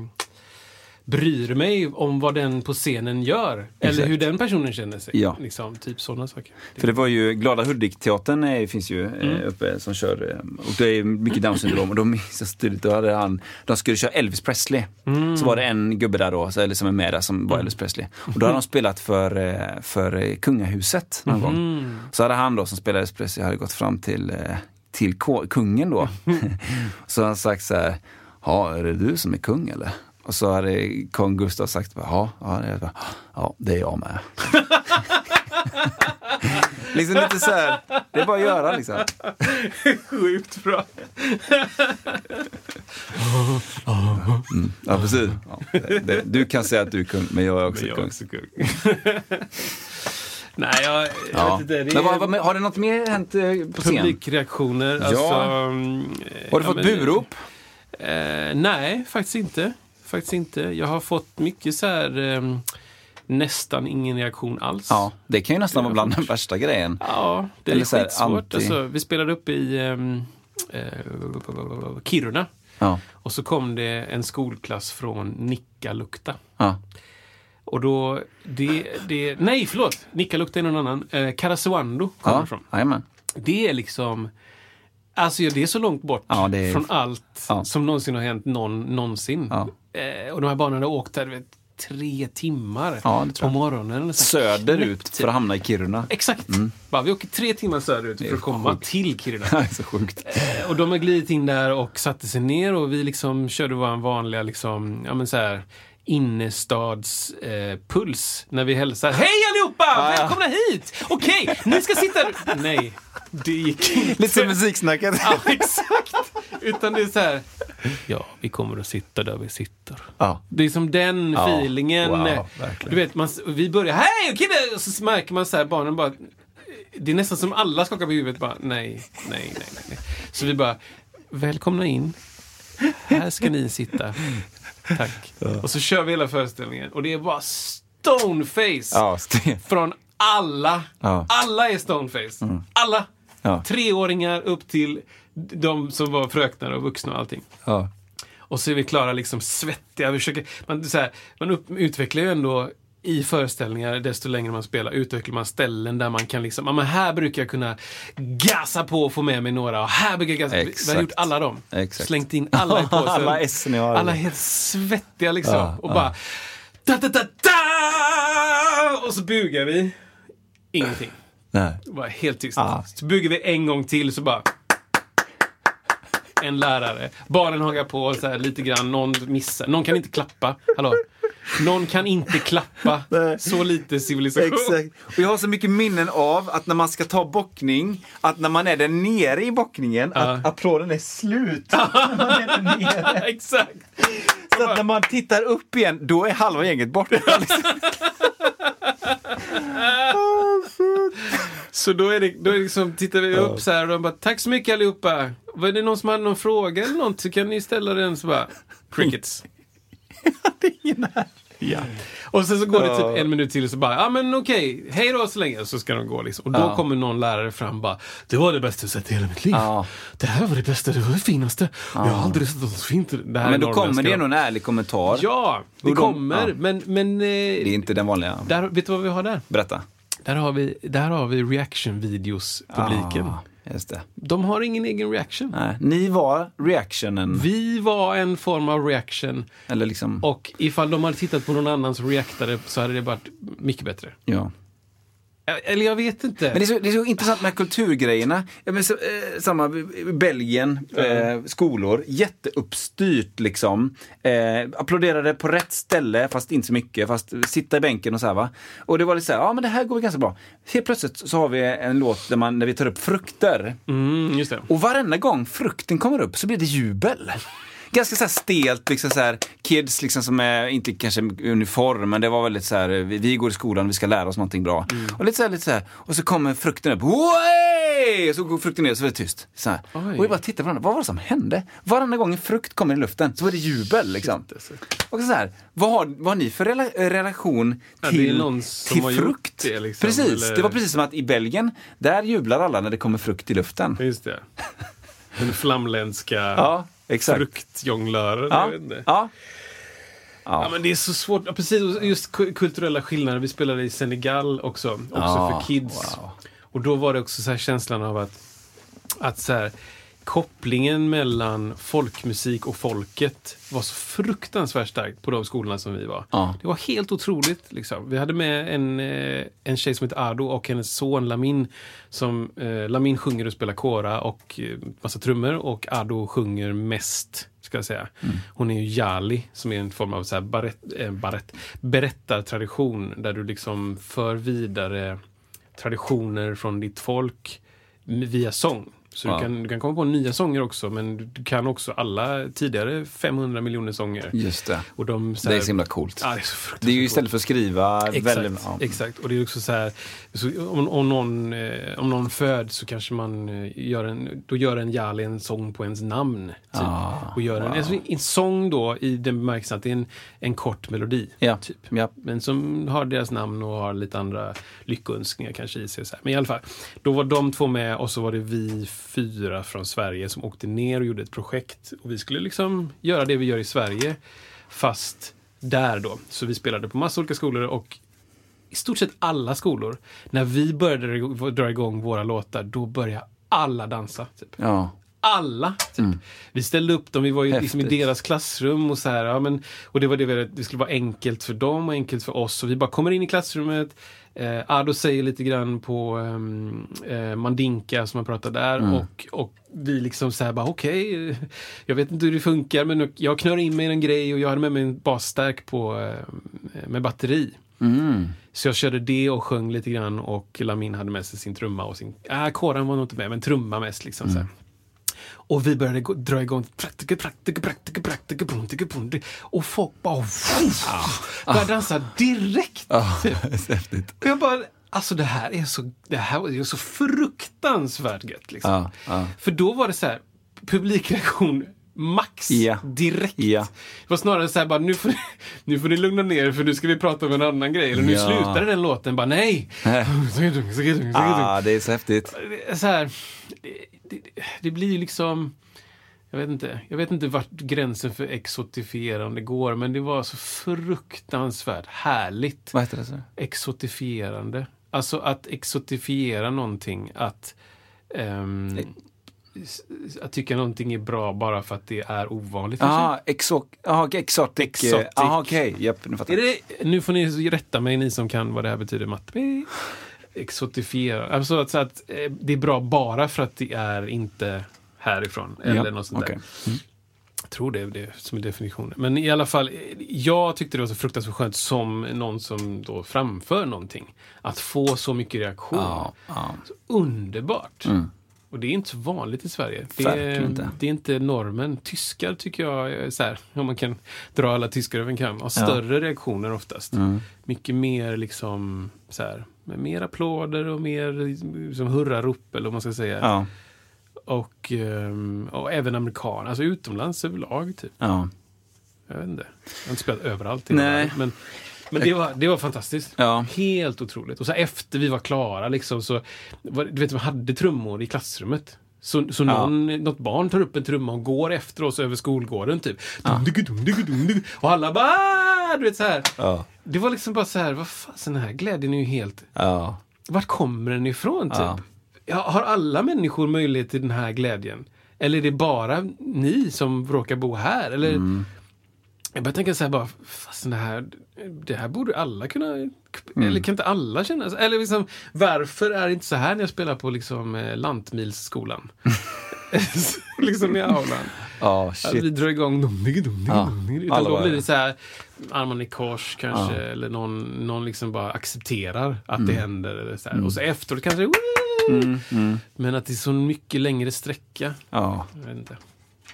bryr mig om vad den på scenen gör. Exakt. Eller hur den personen känner sig. Ja. Liksom, typ sådana saker. För det var ju Glada Hudik-teatern finns ju eh, mm. uppe som kör, eh, och det är mycket Downs syndrom. Och då minns jag tydligt, då hade han, de skulle köra Elvis Presley. Mm. Så var det en gubbe där då, eller som är med där, som var mm. Elvis Presley. Och då hade de spelat för, eh, för kungahuset någon gång. Mm. Så hade han då som spelade Elvis Presley, hade gått fram till, till kungen då. så han sagt så här, ja är det du som är kung eller? Och så hade kung Gustav sagt, ja, ja, det är, bara, ja, det är jag med. liksom lite så här, det är bara att göra liksom. Sjukt bra. Ja, precis. Ja, det, du kan säga att du är kung, men jag är också Men jag är kung. också kung. Nej, jag, jag Ja. vet inte. Det Men vad, vad, har det något mer hänt eh, på scen? publikreaktioner. Ja. Alltså, mm, Har du ja, fått men- burop? Eh, nej, faktiskt inte. Faktiskt inte. Jag har fått mycket så här... ehm, nästan ingen reaktion alls. Ja, det kan ju nästan vara bland den värsta grejen. Ja, det Eller är så skitsvårt. anti- Alltså, vi spelade upp i ehm, eh, Kiruna. Ja, Och så kom det en skolklass från Nikkaluokta. ja. Och då, det, det, nej förlåt, Nikkaluokta är någon annan. Eh, Karesuando kommer ja. Jajamän. Det är liksom, alltså det är så långt bort Ja, är- från allt Ja. som någonsin har hänt någon, någonsin. Ja. Eh, och de här barnen har åkt där, vet, tre timmar Ja, på morgonen. Här, Söderut knäppt. för att hamna i Kiruna. Exakt. Bara, vi åker tre timmar söderut för att komma till Kiruna. Det är så sjukt. Eh, Och de har glidit in där och satte sig ner och vi liksom körde vår vanliga liksom, ja men så här innerstadspuls eh, puls när vi hälsar. Hej allihopa! ja. Välkomna hit! Okej, ni ska sitta... Nej, det gick inte. Lite som musiksnacket. Ja, exakt. Utan det är så här. Ja, vi kommer att sitta där vi sitter. Ja. Det är som den Ja, feelingen. wow, du vet, man, vi börjar, hej killar! Och så märker man så här, barnen bara, det är nästan som alla skakar på huvudet bara, nej, nej, nej. nej. Så vi bara, välkomna in. Här ska ni sitta. Tack. Och så kör vi hela föreställningen. Och det är bara stoneface Ja, från alla. Ja. Alla är stoneface. Alla. Ja. Treåringar upp till de som var fröknar och vuxna och allting. Ja. Och så är vi klara liksom svettiga. Vi försöker, man, så här, man upp, utvecklar ju ändå i föreställningar, desto längre man spelar, utvecklar man ställen där man kan liksom, men här brukar jag kunna gasa på och få med mig några och här brukar jag gasa. Vi- Vi har gjort alla dem. Exakt. Slängt in alla i påsen. Alla S ni har. Alla helt svettiga liksom. Ja, och ja. bara da, da, da, da! Och så bugar vi. Ingenting. Nej. Bara helt tyst. Ja. Så bugar vi en gång till så bara en lärare. Barnen hakar på så här lite grann. Någon missar. Någon kan inte klappa. Hallå? Någon kan inte klappa. Så lite civilisation. Exakt. Och jag har så mycket minnen av att när man ska ta bockning, att när man är där nere i bockningen, Ja. att applåden är slut. när man är där nere. Exakt. Så att när man tittar upp igen, då är halva gänget borta. Liksom. Så då är det, då är det liksom, tittar vi upp så här och de bara Tack så mycket allihopa. Var det någon som hade någon fråga eller något så kan ni ställa den så bara Crickets. ja. Och sen så går det Ja. typ en minut till och så bara, ja men okej, hej då så länge. Så ska de gå liksom. Och då Ja. kommer någon lärare fram och bara, det var det bästa jag sett i hela mitt liv. Ja. Det här var det bästa, det var det finaste. Jag har aldrig sett något så fint. Det här Men då kommer det en ärlig kommentar. Ja, det de- kommer. ja. Men, men Det är eh, inte den vanliga. där, vet du vad vi har där? Berätta. Där har vi, där har vi reaction-videos-publiken. Just det. De har ingen egen reaction. Nej, ni var reactionen. Vi var en form av reaction. Eller liksom, Och ifall de hade tittat på någon annan som reactade så hade det varit mycket bättre. ja. Eller jag vet inte. Men det är, så, det är så intressant med kulturgrejerna. Ja, så, eh, samma, i Belgien, eh, skolor, jätteuppstyrt liksom. Eh, applåderade på rätt ställe, fast inte så mycket, fast sitta i bänken och så här va. Och det var lite så här, ja men det här går ganska bra. Helt plötsligt så har vi en låt där, man, där vi tar upp frukter. Mm. Och varenda gång frukten kommer upp så blir det jubel. Ganska så här stelt, liksom så här, kids liksom som är, inte kanske uniform, men det var väldigt så här, vi, vi går i skolan, vi ska lära oss någonting bra. Och lite så här, lite så här, och så kommer frukten upp, Way! så går frukten ner så är det tyst. Så här. Och vi bara tittar på varandra, vad var det som hände? Varenda gång en frukt kommer i luften så var det jubel liksom. Och så här, vad har, vad har ni för rela, relation Ja, till, någon som till frukt? det, liksom, precis, eller- det var precis som att i Belgien, där jublar alla när det kommer frukt i luften. Just det. Den flamländska Ja, exakt. fruktjonglören. Ja, inte. ja. Ja, men det är så svårt. Ja, precis, just ku- kulturella skillnader. Vi spelade i Senegal också, också Ja, för kids. wow. Och då var det också så här känslan av att, att så här, kopplingen mellan folkmusik och folket var så fruktansvärt starkt på de skolorna som vi var. Ja. Det var helt otroligt. Liksom. Vi hade med en, eh, en tjej som heter Ado och hennes son Lamin. Som, eh, Lamin sjunger och spelar kora och eh, massa trummor och Ado sjunger mest ska jag säga. Mm. Hon är ju Jali, som är en form av så här barett, eh, barett, berättartradition där du liksom för vidare traditioner från ditt folk via sång. Så Ja. du, kan, du kan komma på nya sånger också, men du, kan också alla tidigare 500 miljoner sånger. Just det. Och de, så Det är så himla coolt. Ja, det är så Det är ju istället för att skriva Exakt, väldigt... Ja. exakt. Och det är också så här, så om, om, någon, eh, om någon föds så kanske man eh, gör en, då gör en Jali en sång på ens namn. Typ. Ah, och gör en, wow. alltså, en sång då i den bemärkelsen att det är en, en kort melodi. Ja. Typ. Ja. Men som har deras namn och har lite andra lyckönskningar kanske i sig. Men i alla fall, då var de två med och så var det vi fyra från Sverige som åkte ner och gjorde ett projekt. Och vi skulle liksom göra det vi gör i Sverige, fast där då. Så vi spelade på massa olika skolor och i stort sett alla skolor, när vi började dra igång våra låtar, då började alla dansa. Typ ja. alla. Typ. Vi ställde upp dem, vi var ju liksom i deras klassrum och så här, ja, men, och det var det vi det skulle vara enkelt för dem och enkelt för oss. Och vi bara kommer in i klassrummet, eh, Ado säger lite grann på ehm, eh, Mandinka som man pratar där och, och vi liksom så här bara okej, eh, jag vet inte hur det funkar men jag knör in mig i en grej och jag hade med mig en basstärk på, eh, med batteri. Mm. Så jag körde det och sjöng lite grann och Lamin hade med sig sin trumma och sin... Äh, kåren var nog inte med, men trumma mest liksom. Så här. Och vi började dra igång. Och folk bara... började dansa direkt. typ. häftigt. Och jag bara, alltså det här är så, det här var så fruktansvärt gött. Liksom. Ja. För då var det så här, publikreaktion max Ja. direkt. Ja. Det var snarare så här bara, nu får, ni, nu får ni lugna ner er för nu ska vi prata om en annan grej. Eller nu Ja. slutade den låten, bara nej. Ah. Ah, det är så häftigt. Så här, det, det, blir liksom, jag vet inte, jag vet inte vart gränsen för exotifierande går, men det var så fruktansvärt härligt Vad heter det? Så? exotifierande. Alltså att exotifiera någonting, att, s- att tycka någonting är bra bara för att det är ovanligt. kanske. Jaha, aha, exotic. Jaha, okej. Nu Är jag. det, nu får ni rätta mig, ni som kan vad det här betyder matte. Exotifiera. Alltså att, så att eh, det är bra bara för att det är inte härifrån. Eller Ja, något sånt okej. där. Jag tror det är det som är definitionen. Men i alla fall, eh, jag tyckte det var så fruktansvärt skönt som någon som då framför någonting. Att få så mycket reaktion. Ja, ja. Så underbart. Mm. Och det är inte så vanligt i Sverige. Det är, inte. det är inte normen. Tyskar tycker jag, är så här, om man kan dra alla tyskar över en kam, har större reaktioner oftast. Mm. Mycket mer liksom så här, med mer applåder och mer liksom, hurrarop eller vad man ska säga. Ja, Och, ehm, och även amerikaner, alltså utomlands överlag typ. ja. Jag vet inte. Jag har inte spelat överallt. Nej. Men, men det var, det var fantastiskt. Ja. Helt otroligt. Och så efter vi var klara liksom så, du vet man hade trummor i klassrummet. Så, så Ja. någon, något barn tar upp en trumma och går efter oss över skolgården typ. Dum-diggu-dum-diggu-dum-diggu. Och alla bara "Ah!" du vet så här. Ja. Det var liksom bara så här, vad fan, den här glädjen är ju helt, Ja. vart kommer den ifrån typ? Ja. Ja, har alla människor möjlighet till den här glädjen? Eller är det bara ni som råkar bo här? Eller, Mm. Jag börjar tänka så här bara, fast det här, det här borde alla kunna, Mm. eller kan inte alla känna? Eller liksom, varför är det inte så här när jag spelar på liksom, eh, Lantmilsskolan? liksom i aulan. Ja, Att vi shit. drar igång dum, digga, dum, digga, Ja. dum, digga. Alla Utan då blir det så här, armarna i kors kanske, Ja. eller någon, någon liksom bara accepterar att Mm. det händer. Eller så här. Och så efteråt kanske det är, Men att det är så mycket längre sträcka. Ja. Jag vet inte.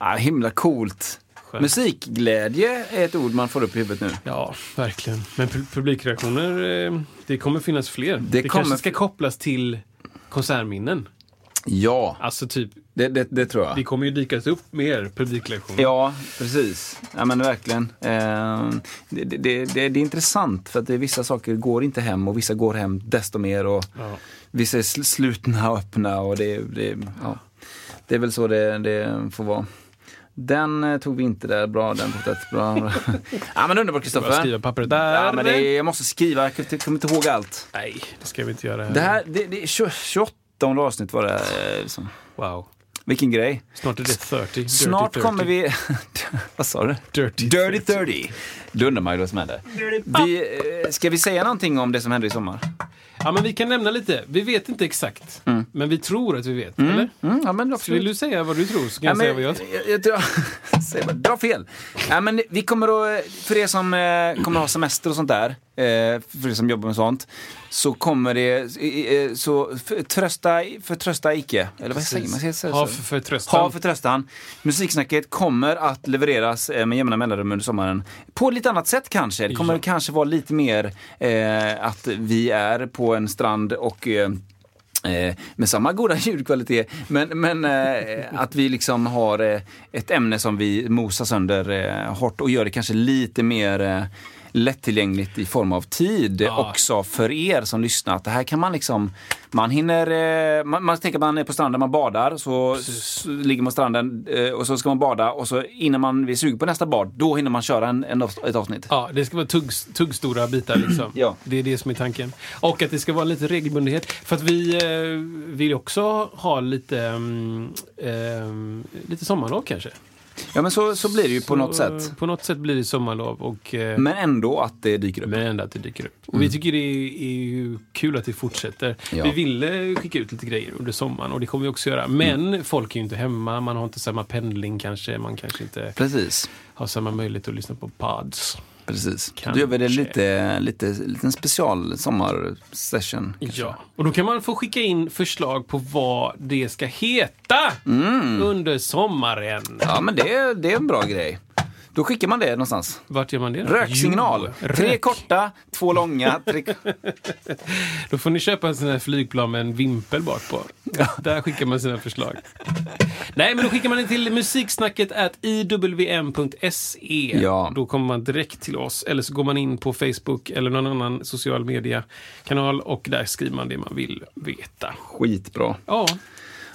ja, himla coolt. Skönt. Musikglädje är ett ord man får upp i huvudet nu. Ja, verkligen. Men pu- publikreaktioner, eh, det kommer finnas fler. Det, kommer- kanske ska kopplas till konsertminnen. Ja, Alltså typ, det, det, det tror det jag. kommer ju dykas upp mer publikreaktioner. Ja, precis. Ja, men verkligen. Eh, det, det, det, det är intressant för att det, vissa saker går inte hem och vissa går hem desto mer. Och Ja. Vissa är sl- slutna och öppna och det, det, ja. det är väl så det, det får vara. Den eh, tog vi inte där. Bra, den fortsatt bra. ja men underbart Bara Kristoffer. skriva pappret där. Ja, men det, är- jag måste skriva, jag kommer inte ihåg allt. Nej, det ska vi inte göra. Det här, det, det är 28 avsnitt var det. Liksom. Wow. Vilken grej. Snart är det 30. Dirty Snart 30. kommer vi... vad sa du? Dirty, Dirty 30. Då undrar man ju vad som händer. Vi, eh, ska vi säga någonting om det som händer i sommar? Ja, men vi kan nämna lite. Vi vet inte exakt. Men vi tror att vi vet, eller? Mm, ja, men absolut. vill du säga vad du tror så kan Ja, jag säga vad jag tror. jag, jag tror, Säger bara, dra fel. Ja, men vi kommer att, för er som eh, kommer att ha semester och sånt där, eh, för er som jobbar med sånt, så kommer det, eh, så för, trösta, förtrösta icke. Eller vad säger man? Säger Ha för förtröstan. Ha förtröstan. Musiksnacket kommer att levereras eh, med jämna mellanrum under sommaren. På lite annat sätt kanske. Det kommer Ja. kanske vara lite mer eh, att vi är på en strand och eh, Eh, med samma goda ljudkvalitet. Men, men eh, att vi liksom har eh, ett ämne som vi mosar sönder hårt och gör det kanske lite mer lättillgängligt i form av tid Ja. också för er som lyssnar. Att det här kan man liksom, man hinner, eh, man, man tänker att man är på stranden, man badar, så, så ligger man på stranden eh, och så ska man bada och så innan man är sugen på nästa bad, då hinner man köra en, en, ett avsnitt. Ja, det ska vara tugg, tuggstora bitar liksom. Ja. Det är det som är tanken. Och att det ska vara lite regelbundenhet. För att vi eh, vill också ha lite, mm, ehm, lite sommarlov kanske. Ja men så, så blir det ju på Så, något sätt. På något sätt blir det sommarlov. Och, eh, Men ändå att det dyker upp. Men ändå att det dyker upp. Och vi tycker det är, är kul att det fortsätter. Ja. Vi ville skicka ut lite grejer under sommaren och det kommer vi också göra. Men Mm. folk är ju inte hemma, man har inte samma pendling kanske. Man kanske inte Precis. har samma möjlighet att lyssna på pods. Precis. Kanske. Då gör vi det lite, lite, liten special sommarsession. kanske. Ja, och då kan man få skicka in förslag på vad det ska heta under sommaren. Mm. Ja men det, det är en bra grej. Då skickar man det någonstans. Vart gör man det? då? Röksignal. Jo, Tre rök. korta, två långa. Tre... Då får ni köpa en sån här flygplan med en vimpel bak på. Där skickar man sina förslag. Nej, men då skickar man det till musiksnacket at iwm.se. Ja. Då kommer man direkt till oss. Eller så går man in på Facebook eller någon annan social media-kanal och där skriver man det man vill veta. Skitbra. Ja,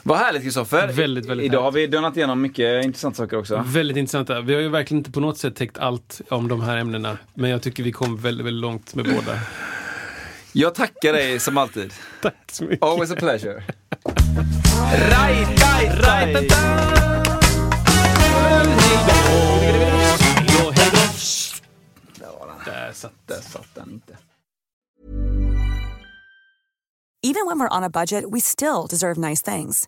Vad härligt Kristoffer. Väldigt, väldigt Idag har härligt. vi dönat igenom mycket intressanta saker också. väldigt intressanta. Vi har ju verkligen inte på något sätt täckt allt om de här ämnena. Men jag tycker vi kom väldigt, väldigt långt med båda. Jag tackar dig som alltid. Tack så mycket. Always a pleasure. Där satt Där satt den inte. Even when we're on a budget, we still deserve nice things.